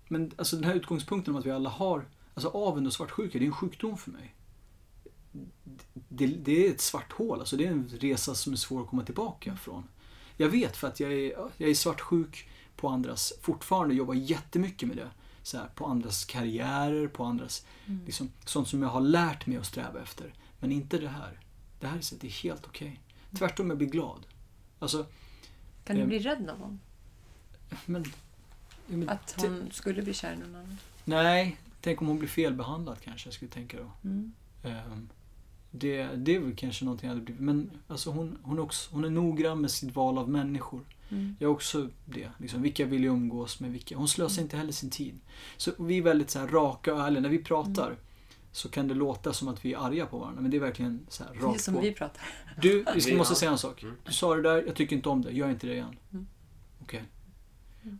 Men alltså den här utgångspunkten om att vi alla har, alltså avund och svartsjuka, det är en sjukdom för mig. Det, det är ett svart hål, alltså det är en resa som är svår att komma tillbaka från. Jag vet för att jag är, jag är svartsjuk på andras, fortfarande jobbar jättemycket med det. Så här, på andras karriärer, på andras, Mm. liksom, sånt som jag har lärt mig att sträva efter. Men inte det här. Det här är, helt okej. Tvärtom, jag blir glad. Alltså, Kan du Ehm. bli rädd någon gång? men... men Att hon skulle bli kär i någon annan? Nej, tänk om hon blir felbehandlad kanske, jag skulle tänka då. Mm. Ehm, det, det är väl kanske någonting jag hade blivit. Men alltså hon, hon, är också, hon är noggrann med sitt val av människor. Mm. Jag är också det. Liksom, vilka vill jag umgås med? Vilka? Hon slösar inte heller sin tid. Så vi är väldigt så här raka och ärliga. När vi pratar så kan det låta som att vi är arga på varandra. Men det är verkligen så här Det är rakt som på. vi pratar. Du, vi måste säga en sak. Mm. Du sa det där, jag tycker inte om det. Gör inte det igen. Mm. Okej.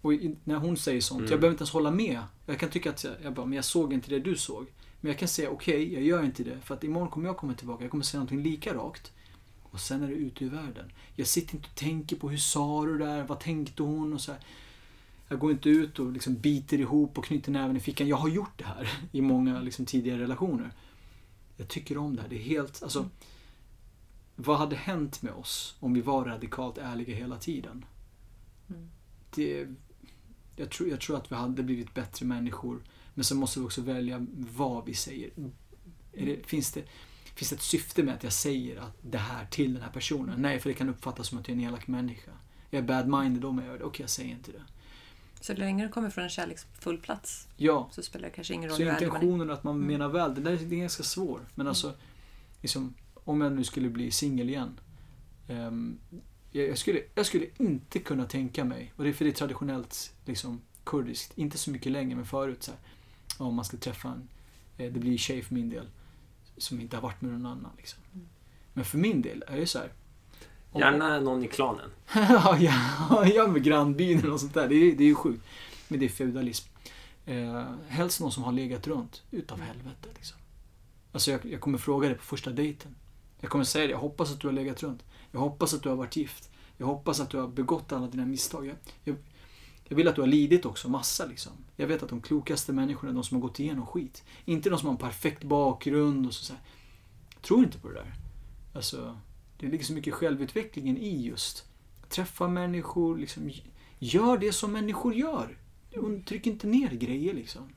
Och i, när hon säger sånt, Mm. jag behöver inte ens hålla med. Jag kan tycka att jag, jag bara, men jag såg inte det du såg. Men jag kan säga okej, jag gör inte det. För att imorgon kommer jag komma tillbaka. Jag kommer säga någonting lika rakt. Och sen är det ute i världen. Jag sitter inte och tänker på hur sa du där? Vad tänkte hon? Och så här. Jag går inte ut och liksom biter ihop och knyter näven i fickan. Jag har gjort det här i många liksom, tidigare relationer. Jag tycker om det här. Det är helt, alltså. Mm. Vad hade hänt med oss om vi var radikalt ärliga hela tiden? Mm. Det, jag, tror, jag tror att vi hade blivit bättre människor. Men så måste vi också välja vad vi säger. Är det, finns, det, finns det ett syfte med att jag säger att det här till den här personen? Nej, för det kan uppfattas som att jag är en elak människa. Jag är bad-minded om jag gör det. Okej, jag säger inte det. Så länge det kommer från en kärleksfull plats Ja, så spelar det kanske ingen roll så man är. intentionen att man Mm. menar väl, det där är ganska svårt. Men alltså, liksom, om jag nu skulle bli singel igen. jag, jag, skulle, jag skulle inte kunna tänka mig, och det är för det är traditionellt liksom, kurdiskt, inte så mycket längre men förut så här, om man ska träffa en, eh, det blir tjej för min del, som inte har varit med någon annan. Liksom. Mm. Men för min del är det så här. om- Gärna någon i klanen. ja, ja, ja, med grannbyn och sånt där. Det är, det är ju sjukt. Men det är feudalism. Eh, helst någon som har legat runt. Utav helvete liksom. Alltså jag, jag kommer fråga dig på första dejten. Jag kommer säga det. Jag hoppas att du har legat runt. Jag hoppas att du har varit gift. Jag hoppas att du har begått alla dina misstag. Jag, jag, vill att du har lidit också, massa liksom. Jag vet att de klokaste människorna är de som har gått igenom skit. Inte de som har en perfekt bakgrund och så, så här. Tror inte på det där. Alltså, det ligger så mycket självutvecklingen i just träffa människor, liksom, gör det som människor gör. Tryck inte ner grejer liksom.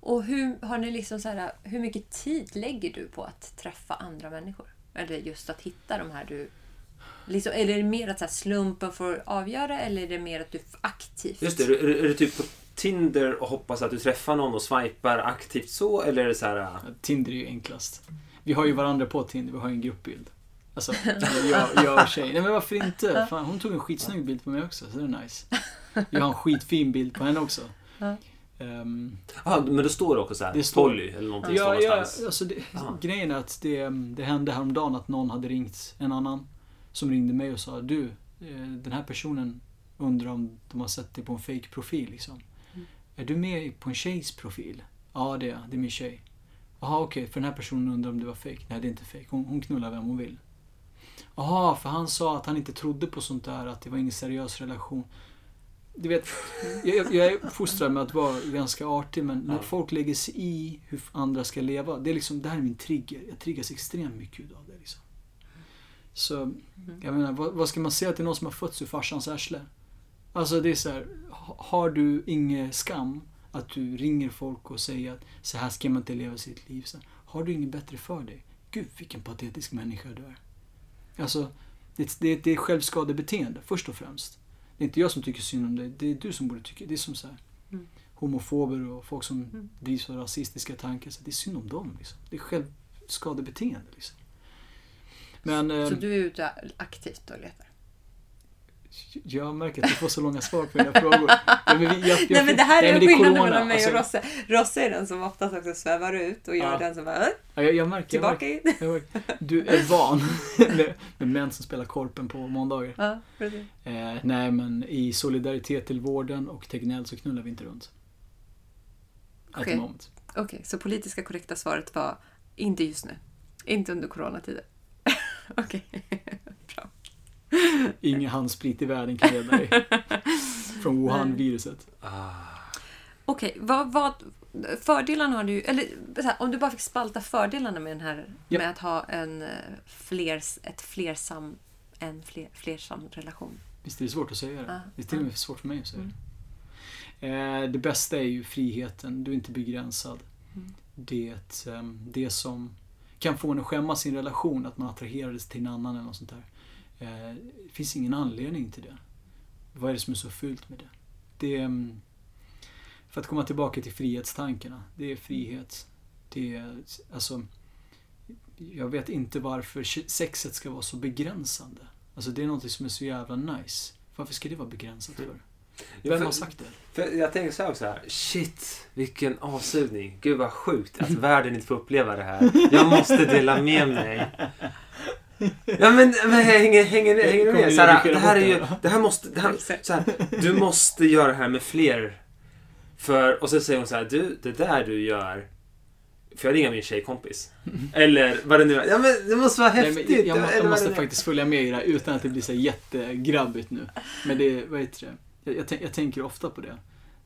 Och hur, har ni liksom så här, hur mycket tid lägger du på att träffa andra människor? Eller just att hitta de här du... Liksom, eller är det mer att så här, slumpen får avgöra eller är det mer att du aktivt... Just det, är, du- är du typ på Tinder och hoppas att du träffar någon och swipar aktivt så? Eller är det så här... äh, Tinder är ju enklast. Vi har ju varandra på Tinder, vi har ju en gruppbild. Alltså, jag, jag och tjejen. Nej men varför inte? Fan, hon tog en skitsnygg bild på mig också, så det är nice. Jag har en skitfin bild på henne också. Ja. Ehm, Ah, men då står det också så här, Det står- Polly eller någonting Ja, ja alltså det, grejen är att det, det hände häromdagen att någon hade ringt en annan som ringde mig och sa du, eh, den här personen undrar om de har sett dig på en fake profil liksom. Mm. Är du med på en tjejs profil? Ja, det är jag. Det är min tjej. Jaha, okej, för den här personen undrar om det var fake. Nej, det är inte fake. Hon, hon knullar vem hon vill. Jaha, för han sa att han inte trodde på sånt där, att det var ingen seriös relation. Du vet, jag, jag är fostrad med att vara ganska artig, men när folk lägger sig i hur andra ska leva, det är liksom, det här är min trigger. Jag triggas extremt mycket av det. Liksom. Så, jag menar, vad, vad ska man säga till någon som har fötts ur farsans arsle? Alltså det är så här, ha- har du ingen skam att du ringer folk och säger att så här ska man inte leva sitt liv. Så har du inget bättre för dig? Gud vilken patetisk människa du är. Alltså, det, det, det är självskadebeteende först och främst. Det är inte jag som tycker synd om dig, det är du som borde tycka. Det är som så här, Mm. homofober och folk som Mm. drivs av rasistiska tankar. Så det är synd om dem. Liksom. Det är självskadebeteende. Liksom. Men Så ehm, du är ute aktivt och letar? jag märker att du får så långa svar på dina frågor. Ja, men vi- jag- jag- Nej men det här nej, är skillnaden mellan mig och Alltså, Rosse. Rosse är den som oftast också svävar ut och gör Ja. den som bara "Äh, ja, jag, jag märker, jag tillbaka in. jag. Du är van med, män som spelar korpen på måndagar. Ja, precis. Eh, nej, men i solidaritet till vården och Tegnell så knullar vi inte runt. Okej. moment. Okej, så politiska korrekta svaret var inte just nu. Inte under coronatider. Okej. Ingen handsprit i världen kan rädda dig. Från Wuhan-viruset. Ah. Okej, vad, vad... Fördelarna har du Eller här, om du bara fick spalta fördelarna med den här... Ja. Med att ha en eh, fler, ett flersam... En fler, flersam relation. Visst är det svårt att säga det? Ja. Det är till och med svårt för mig att säga det. Eh, det bästa är ju friheten. Du är inte begränsad. Mm. Det, ehm, det som kan få en att skämmas i en relation, att man attraherades till en annan eller något sånt där. Eh, det finns ingen anledning till det. Vad är det som är så fult med det? det mm, för att komma tillbaka till frihetstankarna. Det är frihet. Det är, alltså, jag vet inte varför sexet ska vara så begränsande. Alltså det är något som är så jävla nice. Varför ska det vara begränsat för? Ja, Vem för- har sagt det? För jag tänker så här också. Här. Shit, vilken avsugning. Gud vad sjukt att världen inte får uppleva det här. Jag måste dela med mig. Ja men, men hänger, hänger, hänger du med? Så här, det här är ju, det här måste, det här, så här, du måste göra det här med fler. För, och så säger hon så här, du, det där du gör, för jag ringer min tjejkompis. Eller vad det nu är. Ja men det måste vara Nej, häftigt. men jag, jag, jag måste faktiskt följa med i det här utan att det blir så jättegrabbigt nu. Men det, vad heter det? Jag, jag, jag tänker ofta på det.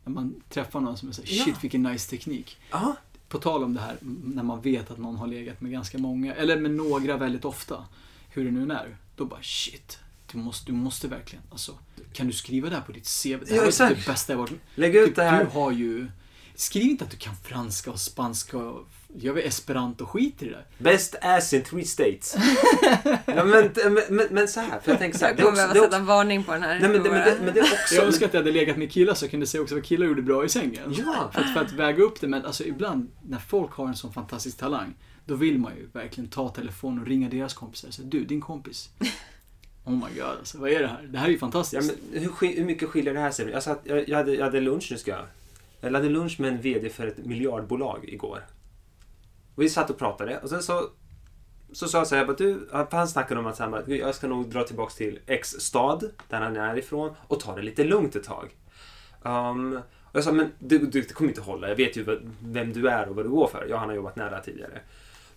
När man träffar någon som är så här, Ja. shit vilken nice teknik. Ja, På tal om det här, när man vet att någon har legat med ganska många, eller med några väldigt ofta. Hur det nu är. Då bara shit. Du måste, du måste verkligen, alltså. Kan du skriva det här på ditt CV? Det här Ja, var exakt. det bästa jag varit lägg ut Typ, det här. Du har ju... Skriv inte att du kan franska och spanska och... Gör vi esperanto skit i det där. Best ass in three states. ja, men, men, men, men så här, för jag tänker så här. Jag kommer behöva sätta en varning på den här. nej, men, det, men, det, men det också... Jag önskar att jag hade legat med killar så jag kunde säga också vad killar gjorde bra i sängen. Ja. För, att, för att väga upp det, men alltså ibland när folk har en sån fantastisk talang, då vill man ju verkligen ta telefonen och ringa deras kompisar och säga du, din kompis. Oh my god, alltså vad är det här? Det här är ju Ja, fantastiskt. men hur, hur mycket skiljer det här sig? Jag, satt, jag, jag, hade, jag hade lunch nu ska jag. Jag hade lunch med en VD för ett miljardbolag igår. Och vi satt och pratade och sen så så sa jag så här, bara, du, han snackade om att han bara, jag ska nog dra tillbaks till X stad, där han är ifrån, och ta det lite lugnt ett tag. Um, och jag sa, men du, du, det kommer inte hålla, jag vet ju vem du är och vad du går för. Jag han har jobbat nära tidigare.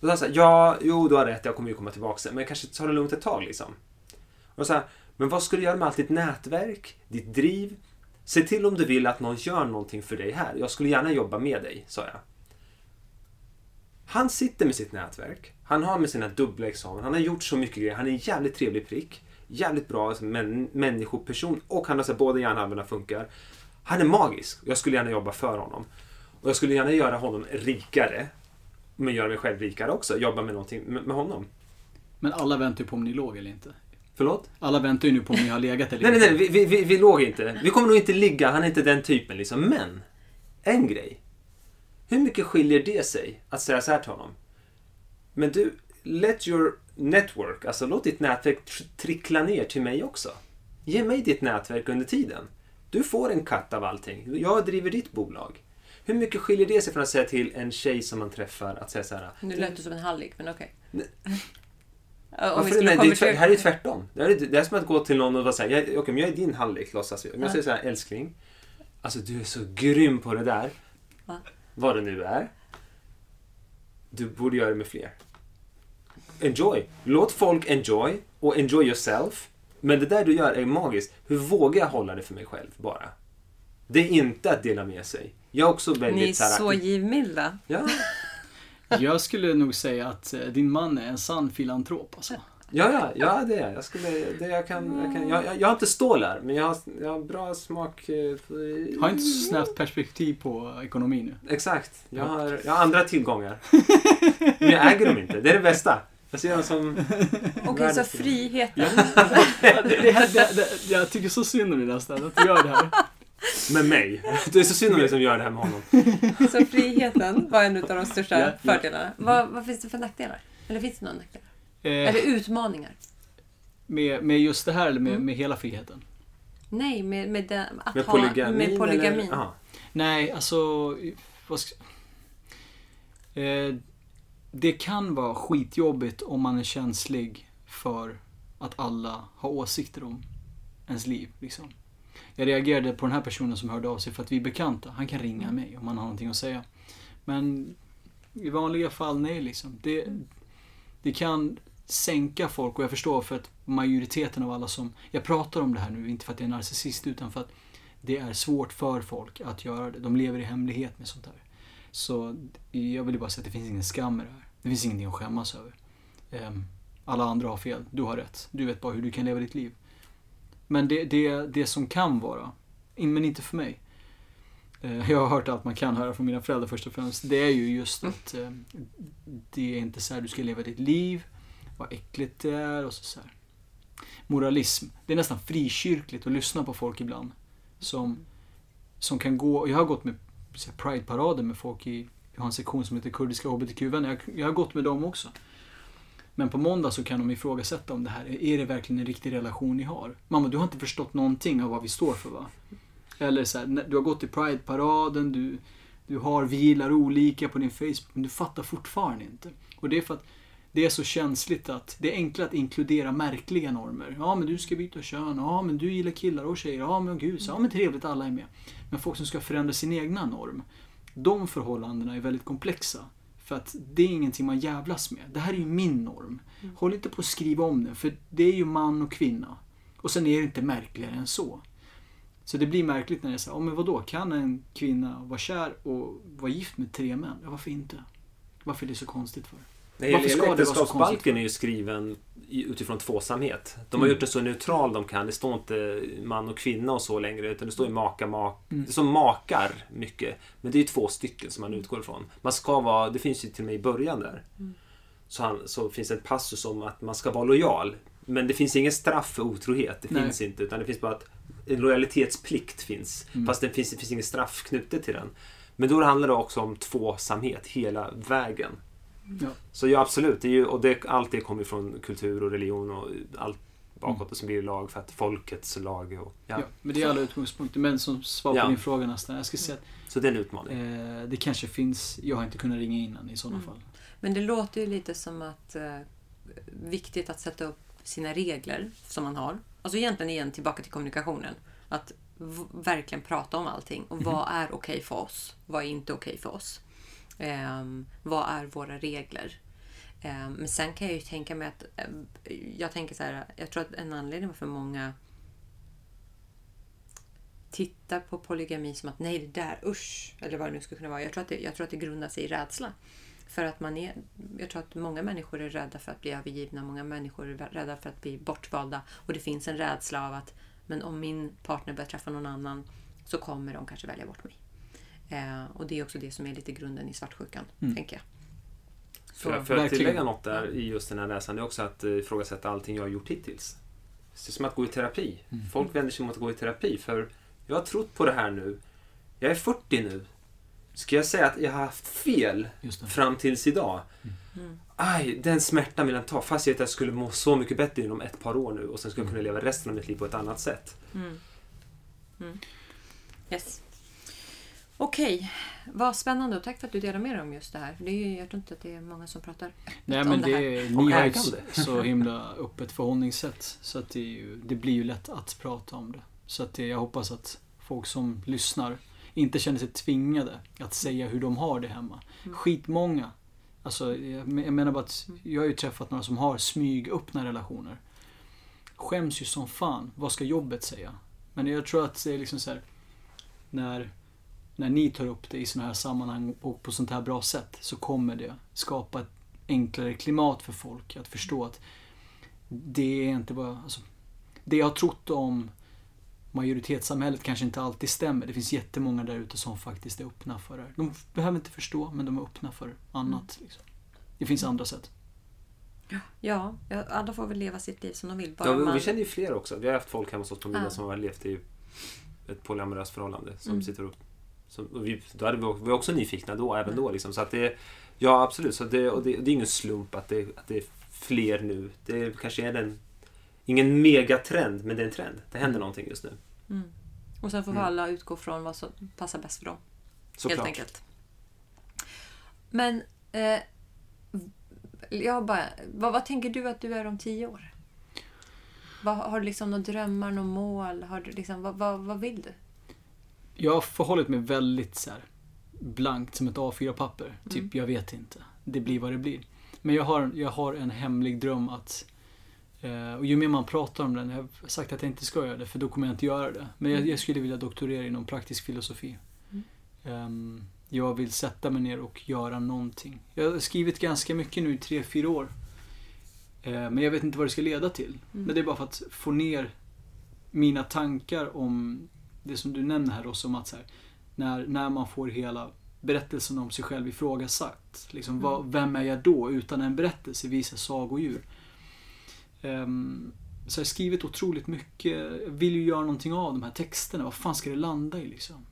Och så sa han så här, ja, jo, du har rätt, jag kommer ju komma tillbaks, sen, men jag kanske tar det lugnt ett tag liksom. Och så här, men vad ska du göra med allt ditt nätverk, ditt driv? Se till om du vill att någon gör någonting för dig här. Jag skulle gärna jobba med dig, sa jag. Han sitter med sitt nätverk. Han har med sina dubbla examen. Han har gjort så mycket grejer. Han är en jävligt trevlig prick. Jävligt bra alltså, män, människoperson. Och han har så här, båda hjärnhalvorna funkar. Han är magisk. Jag skulle gärna jobba för honom. Och jag skulle gärna göra honom rikare. Men göra mig själv rikare också. Jobba med någonting med, med honom. Men alla väntar ju på om ni låg eller inte. Förlåt? Alla väntar ju nu på om ni har legat eller Nej, nej, inte. nej. Vi, vi, vi, vi låg inte. Vi kommer nog inte ligga. Han är inte den typen liksom. Men, en grej. Hur mycket skiljer det sig att säga så här till honom? Men du, let your network, alltså låt ditt nätverk tr- trickla ner till mig också. Ge mig ditt nätverk under tiden. Du får en katt av allting. Jag driver ditt bolag. Hur mycket skiljer det sig från att säga till en tjej som man träffar att säga så här. Nu lät du som en hallick, men okej. Vi Varför, nej, det, är, här är ju tvärtom. Det här är, det är som att gå till någon och säga, okej, men jag är din hallick, låtsas vi. Om jag Ja. säger så här, älskling. Alltså du är så grym på det där. Ja. Vad det nu är. Du borde göra det med fler. Enjoy. Låt folk enjoy och enjoy yourself. Men det där du gör är magiskt. Hur vågar jag hålla det för mig själv bara? Det är inte att dela med sig. Jag är också väldigt Ni är så givmilda. Ja, Jag skulle nog säga att eh, din man är en sann filantrop alltså. Ja, ja, ja det är jag. Skulle, det jag, kan, jag, kan, jag, jag, jag har inte stålar, men jag har, jag har bra smak. eh, för- Har inte så snävt perspektiv på ekonomi nu. Exakt. Jag har, jag har andra tillgångar. Men jag äger dem inte. Det är det bästa. Jag ser dem som... Okej, så Världens- friheten. det, det, här- det, det, jag tycker så synd om dig nästan, att du gör det här. Med mig. Det är så synd om mig som gör det här med honom. Så friheten var en av de största Ja, ja. fördelarna. Vad, vad finns det för nackdelar? Eller finns det några nackdelar? Eh, Eller utmaningar? med, med just det här eller med, Mm. med hela friheten? Nej, med, med, den, att Med ha, polygamin? med polygamin. Eller? Nej, alltså... Vad ska, eh, det kan vara skitjobbigt om man är känslig för att alla har åsikter om ens liv. Liksom. Jag reagerade på den här personen som hörde av sig för att vi är bekanta. Han kan ringa mig om han har någonting att säga. Men i vanliga fall, nej liksom. Det, det kan sänka folk och jag förstår för att majoriteten av alla som... Jag pratar om det här nu, inte för att jag är narcissist utan för att det är svårt för folk att göra det. De lever i hemlighet med sånt här. Så jag vill bara säga att det finns ingen skam i det här. Det finns ingenting att skämmas över. Ehm, alla andra har fel, du har rätt. Du vet bara hur du kan leva ditt liv. Men det, det, det som kan vara, men inte för mig. Ehm, jag har hört allt man kan höra från mina föräldrar först och främst. Det är ju just att ehm, det är inte så här du ska leva ditt liv, vad äckligt det är och så, så här. Moralism. Det är nästan frikyrkligt att lyssna på folk ibland. Som, som kan gå, och jag har gått med Pride-parader med folk i, jag har en sektion som heter Kurdiska HBTQ-vänner. Jag, jag har gått med dem också. Men på måndag så kan de ifrågasätta om det här, är det verkligen en riktig relation ni har? Mamma, du har inte förstått någonting av vad vi står för va? Eller så här, du har gått i Pride-paraden, du, du har, vi gillar olika på din Facebook, men du fattar fortfarande inte. Och det är för att det är så känsligt att det är enklare att inkludera märkliga normer. Ja, men du ska byta kön. Ja, men du gillar killar och tjejer. Ja, men gud. Så, ja, men trevligt, alla är med. Men folk som ska förändra sin egna norm. De förhållandena är väldigt komplexa. För att det är ingenting man jävlas med. Det här är ju min norm. Håll inte på att skriva om den, för det är ju man och kvinna. Och sen är det inte märkligare än så. Så det blir märkligt när det är så här, oh, men vadå, kan en kvinna vara kär och vara gift med tre män? Ja, varför inte? Varför är det så konstigt för? Nej, Varför ska Äktenskapsbalken är ju skriven utifrån tvåsamhet. De har Mm. gjort det så neutral de kan. Det står inte man och kvinna och så längre. Utan det står ju maka, mak. Mm. Det står makar mycket. Men det är ju två stycken som man utgår ifrån. Man ska vara, det finns ju till och med i början där. Så, han, så finns det en passus om att man ska vara lojal. Men det finns ingen straff för otrohet. Det Nej. finns inte. Utan det finns bara att en lojalitetsplikt finns. Mm. Fast det finns, det finns ingen straff knutet till den. Men då handlar det också om tvåsamhet hela vägen. Ja. Så ja, absolut. Det är ju, och det, allt det kommer från kultur och religion och allt bakåt och så blir det lag för att folkets lag. Och, ja. Ja. men det är alla utgångspunkter. Men som svar på Ja. din fråga nästan. Jag ska säga Så det är en utmaning. att eh, det kanske finns, jag har inte kunnat ringa innan i sådana Mm. fall. Men det låter ju lite som att eh, viktigt att sätta upp sina regler som man har. Alltså egentligen igen tillbaka till kommunikationen. Att verkligen prata om allting. Och vad är okej för oss? Vad är inte okej för oss? Ehm, vad är våra regler? Ehm, men sen kan jag ju tänka mig att... Eh, jag tänker så här, jag tror att en anledning varför många tittar på polygami som att nej, det där, usch, eller vad det nu skulle kunna vara. Jag tror att det, jag tror att det grundar sig i rädsla. För att man är, jag tror att många människor är rädda för att bli övergivna, många människor är rädda för att bli bortvalda. Och det finns en rädsla av att men om min partner börjar träffa någon annan så kommer de kanske välja bort mig. Eh, och det är också det som är lite grunden i svartsjukan, Mm. tänker jag. För, för att tillägga något där i just den här läsaren, det är också att eh, ifrågasätta allting jag har gjort hittills. Det är som att gå i terapi. Mm. Folk vänder sig mot att gå i terapi för jag har trott på det här nu. Jag är 40 nu. Ska jag säga att jag har haft fel fram tills idag? Mm. Aj, den smärtan vill jag ta. Fast jag vet att jag skulle må så mycket bättre inom ett par år nu och sen skulle jag kunna Mm. leva resten av mitt liv på ett annat sätt. Mm. Mm. Yes. Okej, vad spännande och tack för att du delar med dig om just det här. För Det är ju, jag tror inte att det är många som pratar Nej om men det det, här. är, Om ni har ju ett så himla öppet förhållningssätt. Så att det, ju, det blir ju lätt att prata om det. Så att det, jag hoppas att folk som lyssnar inte känner sig tvingade att säga hur de har det hemma. Mm. Skitmånga. Alltså, jag men- jag menar bara att jag har ju träffat några som har smygöppna relationer. Skäms ju som fan. Vad ska jobbet säga? Men jag tror att det är liksom så här, när, när ni tar upp det i sådana här sammanhang och på sånt här bra sätt så kommer det skapa ett enklare klimat för folk att förstå att det är inte bara... Alltså, det jag har trott om majoritetssamhället kanske inte alltid stämmer. Det finns jättemånga där ute som faktiskt är öppna för det här. De behöver inte förstå, men de är öppna för annat. Liksom. Det finns andra sätt. Ja, ja, alla får väl leva sitt liv som de vill. Bara Ja, vi, man... vi känner ju fler också. Vi har haft folk hemma hos oss på middag Ja. som har levt i ett polyamoröst förhållande. Som Mm. sitter och, och vi, då hade vi, vi var också nyfikna då, även då. Liksom. Så att det, ja, absolut. Så det, och det, det är ingen slump att det, att det är fler nu. Det kanske är en, ingen megatrend, men det är en trend. Det händer Mm. någonting just nu. Mm. Och sen får Mm. alla utgå från vad som passar bäst för dem. helt Såklart. enkelt. Men, eh, jag bara, vad, vad tänker du att du är om tio år? Vad, har du liksom några drömmar, några mål? Har du liksom, vad, vad, vad vill du? Jag har förhållit mig väldigt så här, blankt som ett A4-papper. Typ, Mm. jag vet inte. Det blir vad det blir. Men jag har, jag har en hemlig dröm att eh, och ju mer man pratar om den, jag har sagt att jag inte ska göra det för då kommer jag inte göra det. Men jag, jag skulle vilja doktorera inom praktisk filosofi. Mm. Ehm, jag vill sätta mig ner och göra någonting. Jag har skrivit ganska mycket nu i tre, fyra år. Eh, men jag vet inte vad det ska leda till. Mm. Men det är bara för att få ner mina tankar om det som du nämner här också om att här, när, när man får hela berättelsen om sig själv ifrågasatt. Liksom, vad, Mm. vem är jag då utan en berättelse, visa sagodjur. Um, så jag har skrivit otroligt mycket. Jag vill ju göra någonting av de här texterna. Vad fan ska det landa i liksom?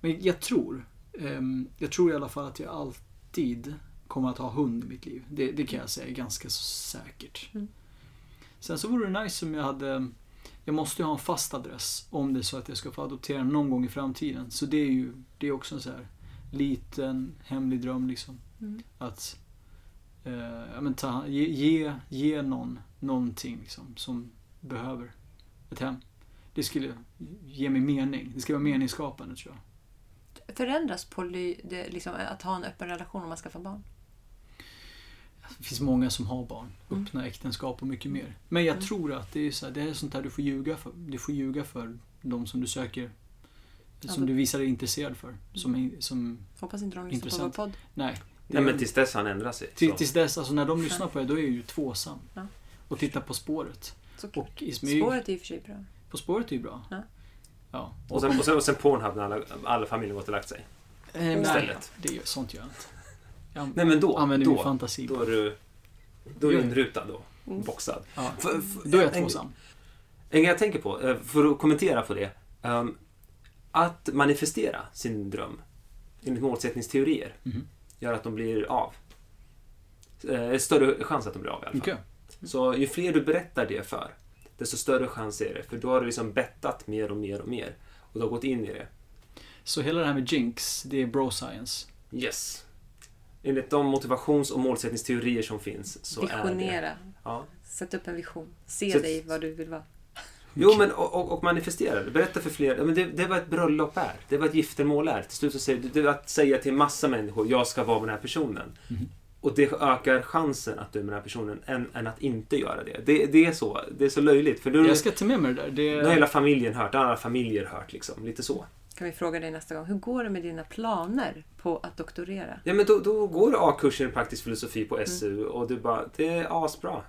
Men jag tror, ehm, jag tror i alla fall att jag alltid kommer att ha hund i mitt liv. Det, det kan jag säga ganska så säkert. Mm. Sen så vore det nice om jag hade jag måste ju ha en fast adress om det är så att jag ska få adoptera någon gång i framtiden. Så det är ju det är också en så här liten hemlig dröm liksom. Mm. Att eh, ja, men ta, ge, ge, ge någon någonting liksom, som behöver ett hem. Det skulle ge mig mening. Det ska vara meningsskapande tror jag. Förändras poly, det, liksom, att ha en öppen relation om man skaffar barn? Det finns många som har barn, Mm. öppna äktenskap och mycket mer. Men jag Mm. tror att det är, så här, det är sånt där du får ljuga för. Du får ljuga för de som du söker, som du visar dig intresserad för. Som, är- som, Hoppas inte de lyssnar på vår podd. nej. Nej, men tills dess han ändrar sig. till, så. tills dess, alltså när de lyssnar på det, då är jag ju tvåsam. Ja. Och tittar På spåret. Så Och i, Spåret är i och för sig bra. På spåret är ju bra. Ja. Ja. Och sen, och sen, och sen Pornhub när alla, alla familjer gått och lagt sig. Eh, nej, det sånt gör jag inte. Jag Nej men då, använder min då, fantasi. då är du då är du inrutad då. Mm. Boxad. Ja. För- för- Då är jag tvåsam. En grej jag tänker på, eh, för att kommentera på det. ehm, Att manifestera sin dröm enligt målsättningsteorier Mhm. gör att de blir av. Eh, Större chans att de blir av i alla fall. Okej. Så ju fler du berättar det för, desto större chans är det. För då har du liksom bettat mer och mer och mer. Och du har gått in i det. Så hela det här med jinx, det är bro science. Yes. Enligt de motivations och målsättningsteorier som finns så är det... Visionera. Ja. Sätt upp en vision. Se Så- dig vad du vill vara. Jo, men och, och, och manifestera det. Berätta för fler. Ja, Men det, det är vad ett bröllop är. Det är vad ett giftermål är. Till slut så säger du, det är att säga till massa människor, jag ska vara med den här personen. Mhm. Och det ökar chansen att du är med den här personen än, än att inte göra det. Det, det är så. Det är så löjligt. För nu, Jag ska ta med mig det där. nu har Det, hela familjen hört. Alla familjer hört liksom. Lite så. Kan vi fråga dig nästa gång. Hur går det med dina planer på att doktorera? Ja, men då, då går A-kursen i praktisk filosofi på SU och du bara, det är asbra.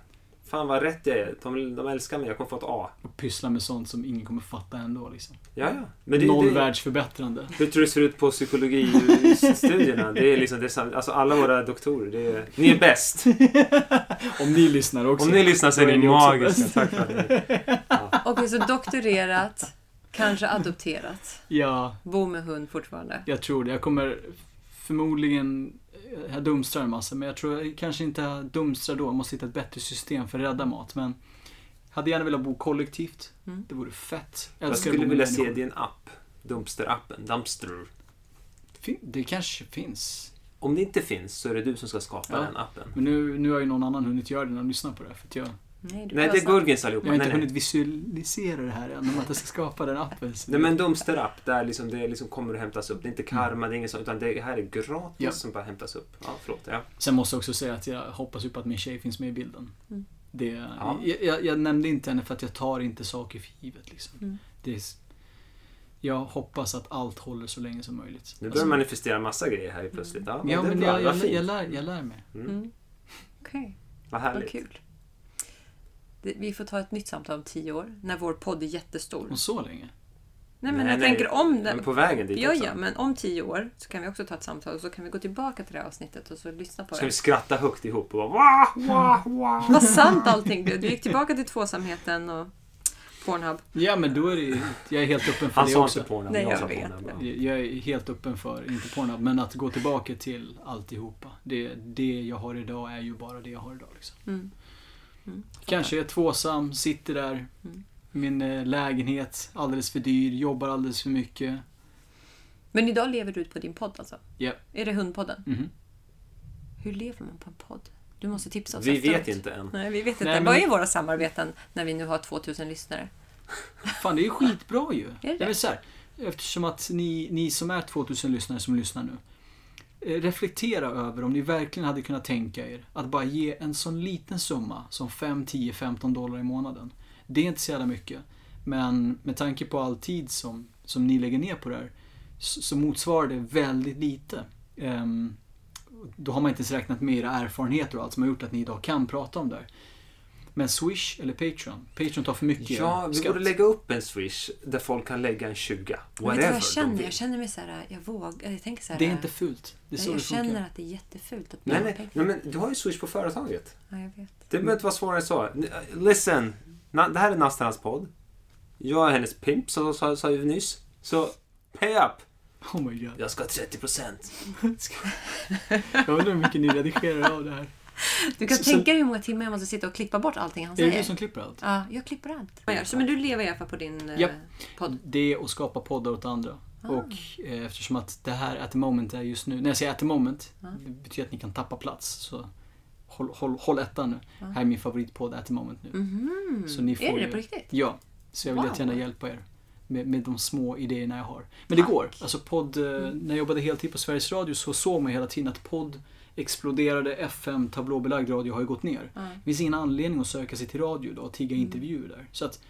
Fan vad rätt jag är. De, de älskar mig. Jag kommer få ett A. och pyssla med sånt som ingen kommer fatta ändå. Liksom. Ja, ja. Men det, Noll det, världsförbättrande. Hur tror du det ser ut på psykologistudierna? Det är liksom, det är, alltså alla våra doktorer, det är, ni är bäst. Om ni lyssnar också. Om ni lyssnar så är ni magiska. Tack för att ni... Ja. Okej, så doktorerat, kanske adopterat. Ja, Bo med hund fortfarande. jag tror det. Jag kommer förmodligen jag dumstrar en massa, men jag tror jag kanske inte jag dumstrar då. Jag måste hitta ett bättre system för att rädda mat. Men hade gärna velat bo kollektivt. Mm. Det vore fett. Jag att skulle vilja se din app. Dumpster-appen. Dumpster. Det kanske finns. Om det inte finns så är det du som ska skapa Ja. den appen. Men nu, nu har ju någon annan hunnit göra det när de lyssnar på det. För att jag, Nej, det är snabbt. Gurgins jag allihopa. har inte Nej, nej. hunnit visualisera det här än. Om att jag ska skapa den appen. Nej men Dumpster-app, där liksom det liksom kommer att hämtas upp. Det är inte karma, det är inget sånt. Utan det här är gratis Ja. som bara hämtas upp. Ja, förlåt. Ja. Sen måste jag också säga att jag hoppas ju på att min tjej finns med i bilden. Mm. Det, Ja. jag, jag, jag nämnde inte henne för att jag tar inte saker för givet. Liksom. Mm. Det är, jag hoppas att allt håller så länge som möjligt. Nu börjar Alltså, manifestera massa grejer här plötsligt. Ja, Ja, det är men jag, Vad jag, lär, jag lär mig. Mm. Mm. Okej, Vad vad härligt. kul. Vi får ta ett nytt samtal om tio år, när vår podd är jättestor. Och så länge? Nej, men Nej, jag nej, tänker om Men den... på vägen dit Ja, också. ja, men om tio år så kan vi också ta ett samtal och så kan vi gå tillbaka till det här avsnittet och så lyssna på Ska vi det. skratta högt ihop och bara wah, wah, wah. Vad sant allting blev. Du gick tillbaka till tvåsamheten och Pornhub. Ja, men då är det Jag är helt öppen för Han det sa också. inte Pornhub, Nej, jag jag sa vet Pornhub. Jag är helt öppen för, inte Pornhub, men att gå tillbaka till alltihopa. Det, det jag har idag är ju bara det jag har idag. Liksom. Mm. Mm. Kanske är tvåsam, sitter där. Mm. Min eh, lägenhet, alldeles för dyr, jobbar alldeles för mycket. Men idag lever du ut på din podd alltså? Ja. Är det Hundpodden? Mhm. Hur lever man på en podd? Du måste tipsa oss Vi efteråt. vet inte än. Nej, vi vet inte. Nej, men- Vad är våra samarbeten när vi nu har 2000 lyssnare? Fan, det är ju skitbra ju. det? Jag vill så här, eftersom att ni, ni som är 2000 lyssnare som lyssnar nu. Eh, reflektera över om ni verkligen hade kunnat tänka er att bara ge en sån liten summa som 5, 10, 15 dollar i månaden. Det är inte så jävla mycket. Men med tanke på all tid som, som ni lägger ner på det här så, så motsvarar det väldigt lite. Um, då har man inte ens räknat med era erfarenheter och allt som har gjort att ni idag kan prata om det här. Men Swish eller Patreon? Patreon tar för mycket Ja, vi skatt. borde lägga upp en Swish där folk kan lägga en 20. Vet du vad Whatever jag känner? Jag känner mig så här, jag vågar, jag tänker så här. Det är inte fult. Det är så jag det funkar. känner att det är jättefult att Nej, nej, nej, men du har ju Swish på företaget. Ja, jag vet. Det behöver inte vara svårare än så. Listen, Na- det här är Nastanas podd. Jag är hennes pimp, så sa sa vi nyss. Så, pay up! Oh my god. Jag ska ha 30%. Jag undrar hur mycket ni redigerar av det här. Du kan Så- tänka dig hur många timmar jag måste sitta och klippa bort allting han Är det säger. du som klipper allt? Ja, jag klipper allt. Så, men du lever i alla fall på din eh, Japp. podd? Det och skapa poddar åt andra. Ah. Och eh, eftersom att det här at the moment är just nu, när jag säger at the moment, Ja. det betyder att ni kan tappa plats. Så håll, håll, håll ettan nu. Ja. Här är min favoritpodd at the moment nu. Mhm. Så ni är får det ju- på riktigt? Ja, så jag vill Wow. jättegärna hjälpa er. Med, med de små idéerna jag har. Men det Tack. går. Alltså podd, eh, Mm. när jag jobbade heltid på Sveriges Radio så såg man hela tiden att podd exploderade. FM, tablåbelagd radio har ju gått ner. Ja. Det finns ingen anledning att söka sig till radio då och tigga Mm. intervjuer där. Så att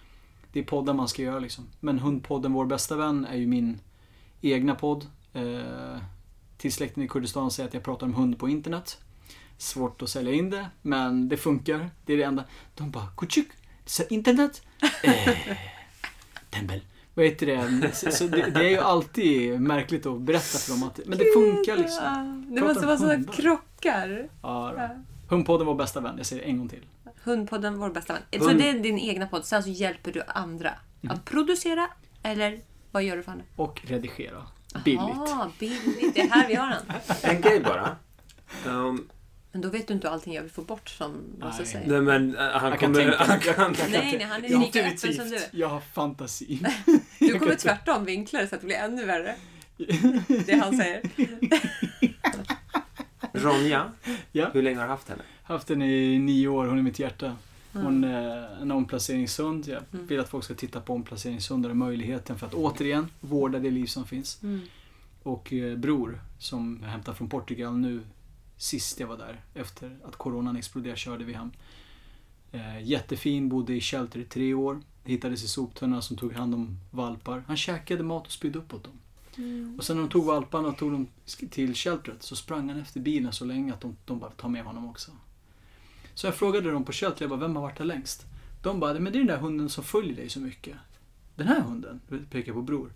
det är poddar man ska göra liksom. Men Hundpodden Vår bästa vän är ju min egna podd. Eh, till släkten i Kurdistan säger att jag pratar om hund på internet. Svårt att sälja in det, men det funkar. Det är det enda. De bara Kuchuk, internet? Eh, tembel. Vad heter det? Så, så det? Det är ju alltid märkligt att berätta för dem att men det funkar liksom. Ja, Det måste vara sådana krockar. Ja, då. Ja. Hundpodden Vår bästa vän, jag säger det en gång till. Hundpodden, vår bästa vän. Så Hund- det är din egna podd. Sen så hjälper du andra Mm. att producera eller vad gör du för andra? Och redigera. Billigt. Aha, billigt. Det är här vi har den. En grej bara. Um, Men då vet du inte allting jag vill få bort som Lasse säger. nej men uh, han Jag kan kommer... tänka. Han kan, Nej, nej, han är Jag lika öppen som du. Jag har fantasi. Du kommer tvärtom vinkla det så att det blir ännu värre. Det han säger. Ronja, Ja. hur länge har du haft henne? Haft den i nio år, hon är mitt hjärta. Hon Mm. är en omplaceringshund. Jag Mm. vill att folk ska titta på omplaceringshundar och möjligheten för att återigen vårda det liv som finns. Mm. Och eh, Bror, som jag hämtade från Portugal nu sist jag var där. Efter att coronan exploderade körde vi hem. Eh, jättefin, bodde i shelter i tre år. Hittades i soptunnan som tog hand om valpar. Han käkade mat och spydde uppåt dem. Mm. Och sen när de tog valparna och tog dem till sheltret så sprang han efter bilen så länge att de, de bara tar med honom också. Så jag frågade dem på sheltret, jag bara, vem har varit där längst? De bara, men det är den där hunden som följer dig så mycket. Den här hunden, pekar på bror.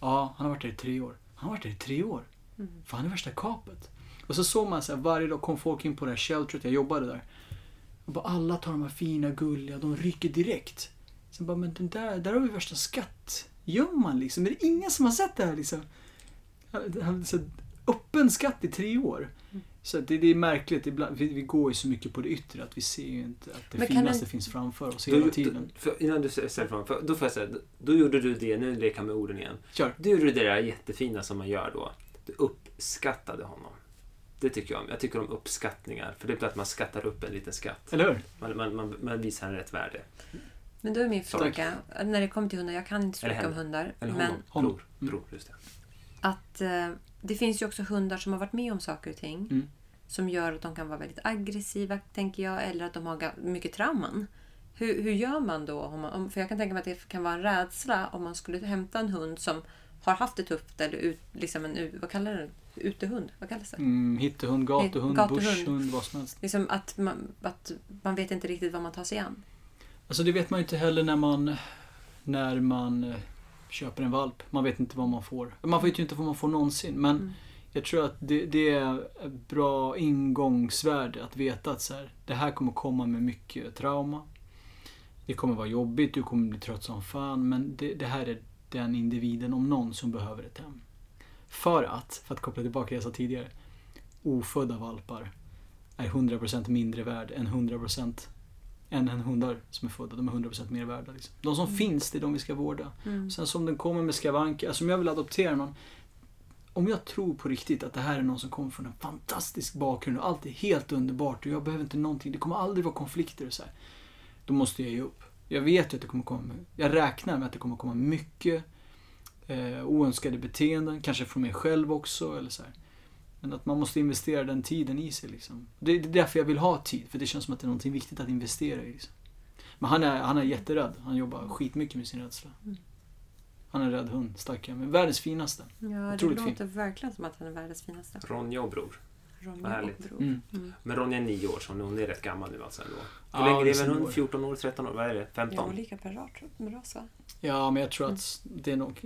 Ja, han har varit där i tre år. Han har varit där i tre år. Mm. Fan, det är värsta kapet. Och så såg man så här, varje dag kom folk in på det här sheltret, jag jobbade där. Och bara, alla tar de här fina, gulliga, de rycker direkt. Sen bara, men den där, där har vi värsta skattgömman liksom. Är det ingen som har sett det här liksom? Så öppen skatt i tre år. Så det, det är märkligt, ibland, vi, vi går ju så mycket på det yttre att vi ser ju inte att det Men finaste en- finns framför oss hela då, tiden. för, innan du ställer frågan, för, då får jag säga, då gjorde du det, nu leker jag med orden igen. Kör. Du gjorde det där jättefina som man gör då. Du uppskattade honom. Det tycker jag om. Jag tycker om uppskattningar. För det är att man skattar upp en liten skatt. Eller hur? Man, man, man, man visar en rätt värde. Men då är min fråga, när det kommer till hundar, jag kan inte så mycket om hundar. Eller Men honom. Bror. Mm. Bror, just det. att eh, det finns ju också hundar som har varit med om saker och ting. Mm. Som gör att de kan vara väldigt aggressiva, tänker jag. Eller att de har mycket trauman. Hur, hur gör man då? Om man, om, för jag kan tänka mig att det kan vara en rädsla om man skulle hämta en hund som har haft det tufft. Eller ut, liksom en, vad kallar det? Utehund? Vad kallas det? Mm, hittehund, gatuhund, Gatuhund. bushhund, vad som helst. Liksom att man, att man vet inte riktigt vad man tar sig an. Alltså det vet man ju inte heller när man, när man eh, köper en valp. Man vet inte vad man får. Man vet ju inte vad man får någonsin. Men Mm. jag tror att det, det är bra ingångsvärde att veta att så här, det här kommer komma med mycket trauma. Det kommer vara jobbigt, du kommer bli trött som fan. Men det, det här är den individen om någon som behöver ett hem. För att, för att koppla tillbaka det jag sa tidigare. Ofödda valpar är 100% mindre värd än 100% än en hundar som är födda. De är 100% mer värda. Liksom. De som Mm. finns, det är de vi ska vårda. Mm. Sen som den kommer med skavanker, alltså om jag vill adoptera någon. Om jag tror på riktigt att det här är någon som kommer från en fantastisk bakgrund och allt är helt underbart och jag behöver inte någonting, det kommer aldrig vara konflikter och så här. Då måste jag ge upp. Jag vet ju att det kommer komma, jag räknar med att det kommer komma mycket eh, oönskade beteenden, kanske från mig själv också eller så här. Men att man måste investera den tiden i sig liksom. Det det är därför jag vill ha tid, för det känns som att det är någonting viktigt att investera i. Liksom. Men han är, han är jätterädd. Han jobbar skitmycket med sin rädsla. Mm. Han är en rädd hund, stackare. Men världens finaste. Ja, det Otroligt låter verkligen som att han är världens finaste. Ronja och bror. Ronja och Bror. Mm. Mm. Men Ronja är nio år, så hon är rätt gammal nu alltså ändå. Hur Ja, länge lever år. 14 år, 13 år? Vad är det? Ja, 15? olika per ras- ras va? Ja, men jag tror att det är nog...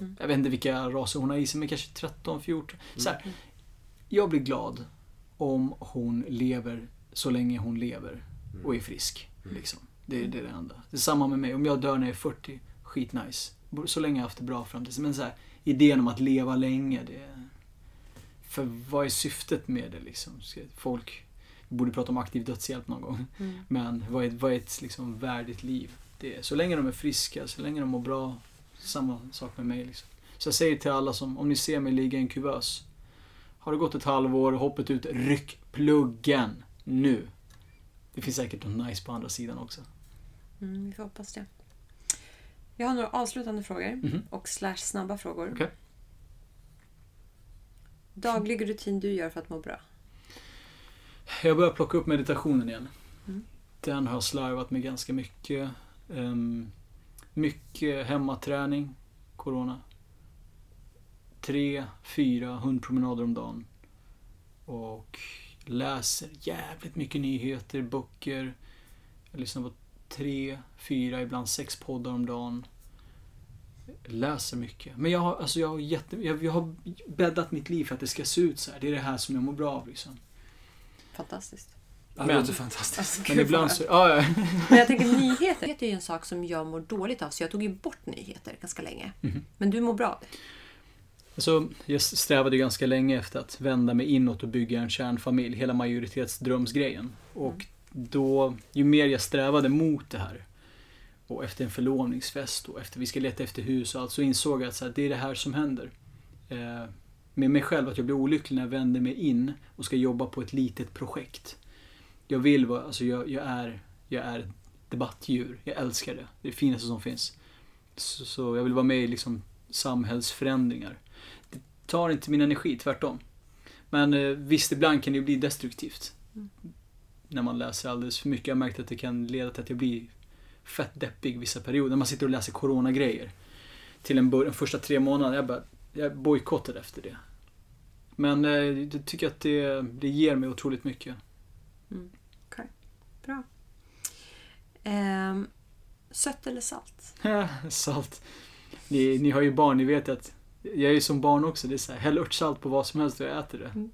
Mm. Jag vet inte vilka raser hon har i sig, men kanske 13, 14. Så här, Mm. jag blir glad om hon lever så länge hon lever och är frisk. Mm. Liksom. Det, är- det är det enda. Det är samma med mig. Om jag dör när jag är 40, skitnice. Så länge jag har haft det bra fram tills. Men så här, idén om att leva länge, det... För vad är syftet med det liksom? Folk... Borde prata om aktiv dödshjälp någon gång. Mm. Men vad är, vad är ett liksom värdigt liv? Det är, så länge de är friska, så länge de mår bra. Samma sak med mig. Liksom. Så jag säger till alla som, om ni ser mig ligga i en kuvös. Har det gått ett halvår, hoppet ut, ryck pluggen nu. Det finns säkert något nice på andra sidan också. Mm, vi får hoppas det. Jag har några avslutande frågor Mhm. och slash snabba frågor. Okej. Daglig rutin du gör för att må bra? Jag börjar plocka upp meditationen igen. Mm. Den har jag slarvat med ganska mycket. Ehm, mycket hemmaträning, Corona. Tre, fyra hundpromenader om dagen. Och läser jävligt mycket nyheter, böcker. Jag lyssnar på tre, fyra, ibland sex poddar om dagen. Läser mycket. Men jag har, alltså jag har, jätte, jag, jag har bäddat mitt liv för att det ska se ut så här. Det är det här som jag mår bra av liksom. Fantastiskt. Ja, det låter fantastiskt. Alltså, Men ibland så... Ja, ja. Men jag tänker nyheter. Nyheter är ju en sak som jag mår dåligt av så jag tog ju bort nyheter ganska länge. Mhm. Men du mår bra av det. Alltså, jag strävade ganska länge efter att vända mig inåt och bygga en kärnfamilj. Hela majoritetsdrömsgrejen. Och då, ju mer jag strävade mot det här och efter en förlovningsfest och efter vi ska leta efter hus och allt så insåg jag att så här, det är det här som händer. Eh, med mig själv, att jag blir olycklig när jag vänder mig in och ska jobba på ett litet projekt. Jag vill vara, alltså jag, jag är, jag är ett debattdjur. Jag älskar det. Det är det finaste som finns. Så, så jag vill vara med i liksom samhällsförändringar. Det tar inte min energi, tvärtom. Men eh, visst, ibland kan det ju bli destruktivt. Mm. När man läser alldeles för mycket. Jag har märkt att det kan leda till att jag blir fett deppig vissa perioder. Man sitter och läser coronagrejer. Till en början, första tre månaderna, jag bara, jag bojkottade efter det. Men eh, jag tycker att det, det ger mig otroligt mycket. Bra. Ehm, sött eller salt? Salt. Ni, ni har ju barn, ni vet att jag är ju som barn också. Det är så här, häll örtsalt på vad som helst och jag äter det.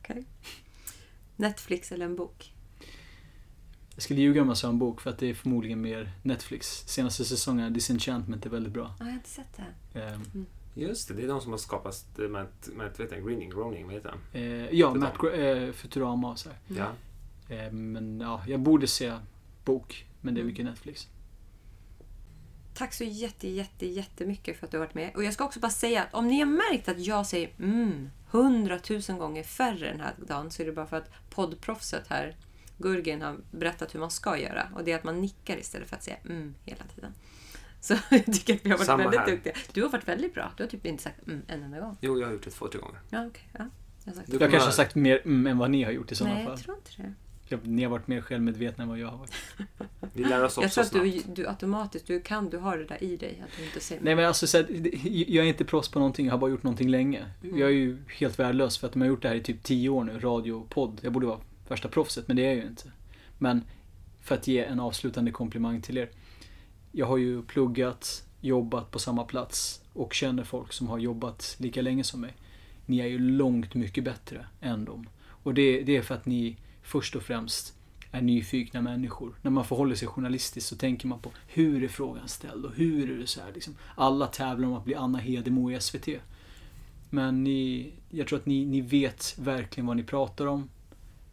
Okej. Netflix eller en bok? Jag skulle ljuga om jag sa en bok för att det är förmodligen mer Netflix. Senaste säsongen, Disenchantment, är väldigt bra. Ah, jag har inte sett det. Ehm, Just det, det är de som har skapat Matt, Matt vet jag, Greening, Groening, vad heter han? eh, ja, Futurama. Matt eh, Futurama och så här. Mm. Ja. Eh, men ja, jag borde se bok, men det är Mm. mycket Netflix. Tack så jätte, jätte, jättemycket för att du har varit med. Och jag ska också bara säga att om ni har märkt att jag säger mm hundratusen gånger färre den här dagen så är det bara för att poddproffset här, Gurgen, har berättat hur man ska göra. Och det är att man nickar istället för att säga mm hela tiden. Så jag tycker att vi har varit Samma väldigt här. duktiga. Du har varit väldigt bra. Du har typ inte sagt mm en enda gång. Jo, jag har gjort det två, tre gånger. Ja, okej. ja, jag har Jag kanske har sagt mer mm, än vad ni har gjort i sådana Nej, fall. jag tror inte det. Jag, ni har varit mer självmedvetna än vad jag har varit. Vi lär oss Jag också tror att du, du automatiskt, du kan, du har det där i dig. Att du inte ser Nej men alltså, så här, jag är inte proffs på någonting, jag har bara gjort någonting länge. Mm. Jag är ju helt värdelös för att jag har gjort det här i typ 10 år nu, radio och podd. Jag borde vara värsta proffset, men det är jag ju inte. Men för att ge en avslutande komplimang till er. Jag har ju pluggat, jobbat på samma plats och känner folk som har jobbat lika länge som mig. Ni är ju långt mycket bättre än dem. Och det, det är för att ni först och främst är nyfikna människor. När man förhåller sig journalistiskt så tänker man på hur är frågan ställd och hur är det så här. Liksom. Alla tävlar om att bli Anna Hedemo i SVT. Men ni, jag tror att ni, ni vet verkligen vad ni pratar om.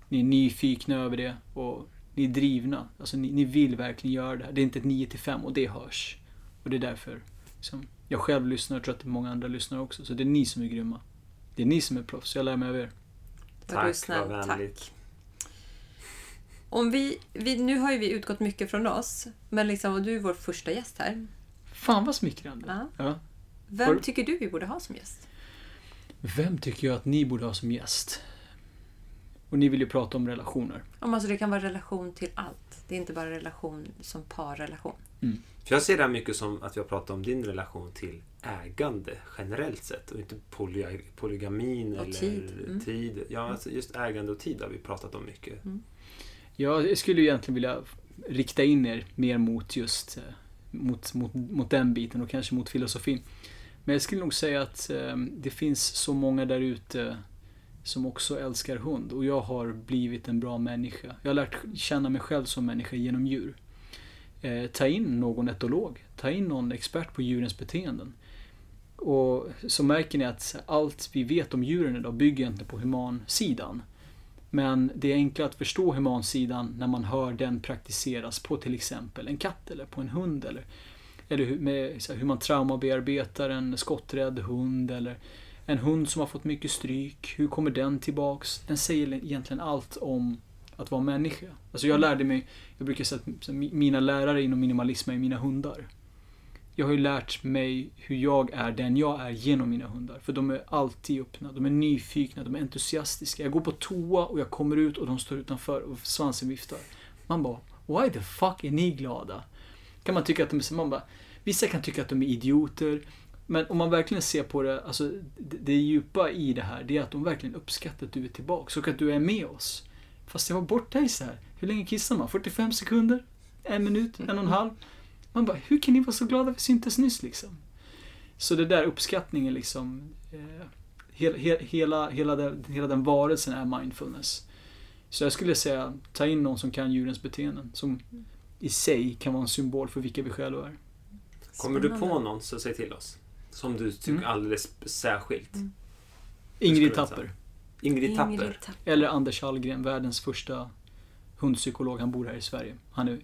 Ni är nyfikna över det och ni är drivna. Alltså ni, ni vill verkligen göra det här. Det är inte ett 9 till 5 och det hörs. Och det är därför liksom, jag själv lyssnar och tror att det är många andra lyssnar också. Så det är ni som är grymma. Det är ni som är proffs. Jag lär mig av er. Tack, snäll. vad Tack. vänligt. Om vi, vi, nu har ju vi utgått mycket från oss, men liksom, och du är vår första gäst här. Fan vad smickrande. Ja. Ja. Vem Har- tycker du vi borde ha som gäst? Vem tycker jag att ni borde ha som gäst? Och ni vill ju prata om relationer. Om alltså det kan vara relation till allt. Det är inte bara relation som parrelation. För jag ser det här mycket som att vi har pratat om din relation till ägande generellt sett och inte poly polygamin Och eller tid. Mm. tid. Ja, alltså just ägande och tid har vi pratat om mycket. Jag skulle ju egentligen vilja rikta in er mer mot just eh, mot, mot, mot den biten och kanske mot filosofin. Men jag skulle nog säga att eh, det finns så många där ute som också älskar hund och jag har blivit en bra människa. Jag har lärt känna mig själv som människa genom djur. Eh, ta in någon etolog, ta in någon expert på djurens beteenden. Och så märker ni att allt vi vet om djuren idag bygger egentligen på humansidan. Men det är enklare att förstå humansidan när man hör den praktiseras på till exempel en katt eller på en hund. Eller, eller hur, med, så här, hur man traumabearbetar en skotträdd hund eller en hund som har fått mycket stryk. Hur kommer den tillbaks? Den säger egentligen allt om att vara människa. Alltså jag lärde mig, jag brukar säga att mina lärare inom minimalism är mina hundar. Jag har ju lärt mig hur jag är den jag är genom mina hundar. För de är alltid öppna, de är nyfikna, de är entusiastiska. Jag går på toa och jag kommer ut och de står utanför och svansen viftar. Man bara, why the fuck är ni glada? Kan man tycka att de är, man bara, vissa kan tycka att de är idioter. Men om man verkligen ser på det, alltså det, det djupa i det här, det är att de verkligen uppskattar att du är tillbaka och att du är med oss. Fast jag var borta i så här, hur länge kissar man? 45 sekunder? En minut? En och en halv? Man bara, hur kan ni vara så glada vi syntes nyss liksom? Så det där uppskattningen liksom, eh, hela, hela, hela, den, hela den varelsen är mindfulness. Så jag skulle säga, ta in någon som kan djurens beteenden, som i sig kan vara en symbol för vilka vi själva är. Kommer du på någon så säg till oss. Som du tycker Mm. alldeles särskilt. Mm. Ingrid Tapper. Ingrid Tapper. Ingrid Tapper. Eller Anders Hallgren, världens första hundpsykolog. Han bor här i Sverige. Han är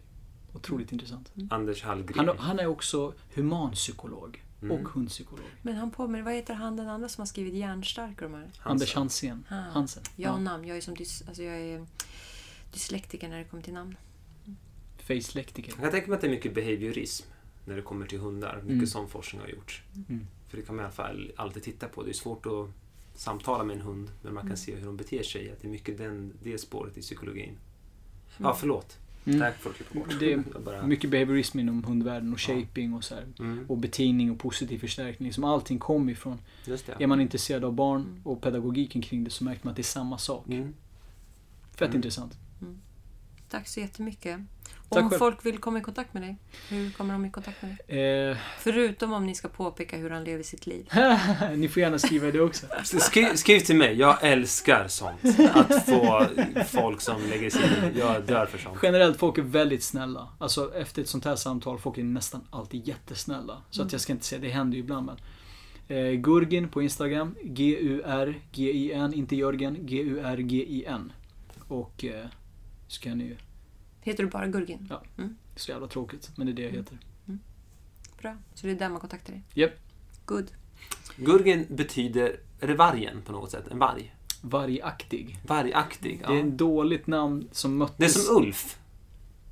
otroligt intressant. Anders Hallgren. Han, han är också humanpsykolog Mm. och hundpsykolog. Men han påminner, vad heter han den andra som har skrivit Hjärnstark och de här? Hansen. Anders Hansén. Ah. Hansen. Jag och namn. Jag är som dys, alltså jag är dyslektiker när det kommer till namn. Facelektiker. Jag tänka mig att det är mycket behaviorism när det kommer till hundar. Mycket Mm. sån forskning har gjorts. Mm. För det kan man i alla fall alltid titta på. Det är svårt att samtala med en hund, men man kan Mm. se hur de beter sig. Att det är mycket den, det spåret i psykologin. Ja, förlåt. Mm. Där får du klippa bort. Det är bara... mycket behaviorism inom hundvärlden och Ja. shaping och så här. Mm, Och betingning och positiv förstärkning. Liksom allting kommer ifrån. just det. Är man intresserad av barn Mm. och pedagogiken kring det så märker man att det är samma sak. Mm. Fett Mm. intressant. Tack så jättemycket. Tack om själv. folk vill komma i kontakt med dig, hur kommer de i kontakt med dig? Eh, Förutom om ni ska påpeka hur han lever sitt liv. ni får gärna skriva det också. Skriv, skriv till mig. Jag älskar sånt. Att få folk som lägger sig i. Jag dör för sånt. Generellt, folk är väldigt snälla. Alltså efter ett sånt här samtal, folk är nästan alltid jättesnälla. Så Mm. att jag ska inte säga, det händer ju ibland men. Eh, Gurgin på Instagram, G-U-R-G-I-N, inte Jörgen, G-U-R-G-I-N. Och eh, så kan ni ju, Heter du bara Gurgin? Ja. så jävla tråkigt, men det är det jag heter. Bra. Så det är där man kontaktar dig? Japp. Good. Gurgen betyder, är det vargen på något sätt? En varg? Vargaktig. Vargaktig? Det är Ja. ett dåligt namn som möttes... Det är som Ulf.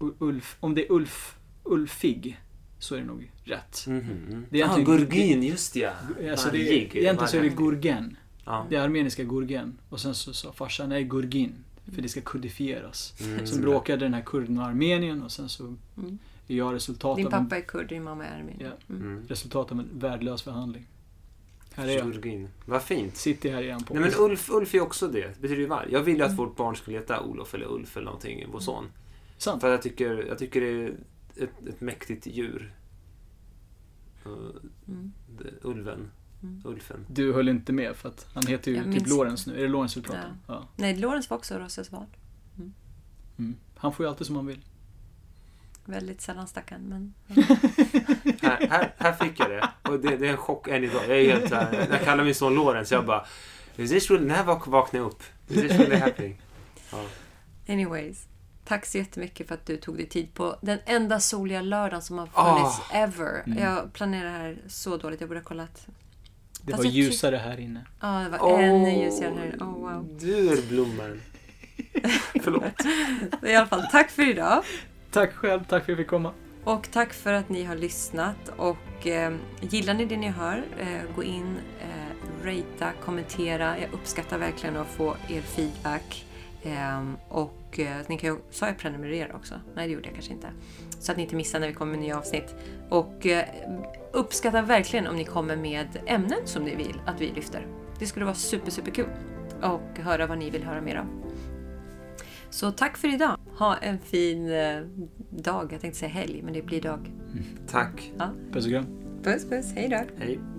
U- Ulf. Om det är Ulf, Ulfig, så är det nog rätt. Mhm. Det är ah, Gurgin, just ja. Alltså det egentligen så är det. Gurgen. Ja. Det är armeniska Gurgen. Och sen så sa farsan, nej Gurgin. För det ska kodifieras. Mm. Sen bråkade den här kurden och Armenien och sen så Mm. är jag resultat Din av en, pappa är kurd, din mamma är armenier. Ja. Mm. Mm. resultat av en värdelös förhandling. Här är jag. Vad fint. Sitter här igen på Nej men Ulf, Ulf är också det. Det betyder ju varg. Jag vill ju att Mm. vårt barn skulle heta Olof eller Ulf eller någonting, vår son. Sant. För att jag tycker, jag tycker det är ett, ett mäktigt djur. Uh, Mm. det- ulven. Mm. Ulfen. Du höll inte med för att han heter ju Jag typ minns Lorentz nu. Är det Lorentz du pratar om? Ja. Nej, Lorentz var också Rosses val. Mm. Han får ju alltid som han vill. Väldigt sällan stackarn, men... Här, här, här fick jag det. Och det, det är en chock än idag. Jag är helt här, när jag kallar min son Lorentz, jag bara Is this really, när vak- vaknade jag upp? Is this really happening? Ja. Anyways. Tack så jättemycket för att du tog dig tid på den enda soliga lördagen som har funnits ever. Mm. Jag planerar det här så dåligt, jag borde ha kollat. Det Fast var ljusare här inne. Ja, det var ännu ljusare här. Oh, wow. Du är blomman. Förlåt. I alla fall, tack för idag. Tack själv, tack för att jag fick komma. Och tack för att ni har lyssnat. Och Och eh, gillar ni det ni hör, eh, gå in, eh, ratea, kommentera. Jag uppskattar verkligen att få er feedback. Eh, och eh, ni kan ju, sa jag prenumerera också? Nej, det gjorde jag kanske inte. Så att ni inte missar när vi kommer med nya avsnitt. Och eh, uppskattar verkligen om ni kommer med ämnen som ni vill att vi lyfter. Det skulle vara super, super kul. Och höra vad ni vill höra mer om. Så tack för idag. Ha en fin eh, dag. Jag tänkte säga helg, men det blir dag. Tack. Puss och kram. Puss, puss. Hej då. Hej.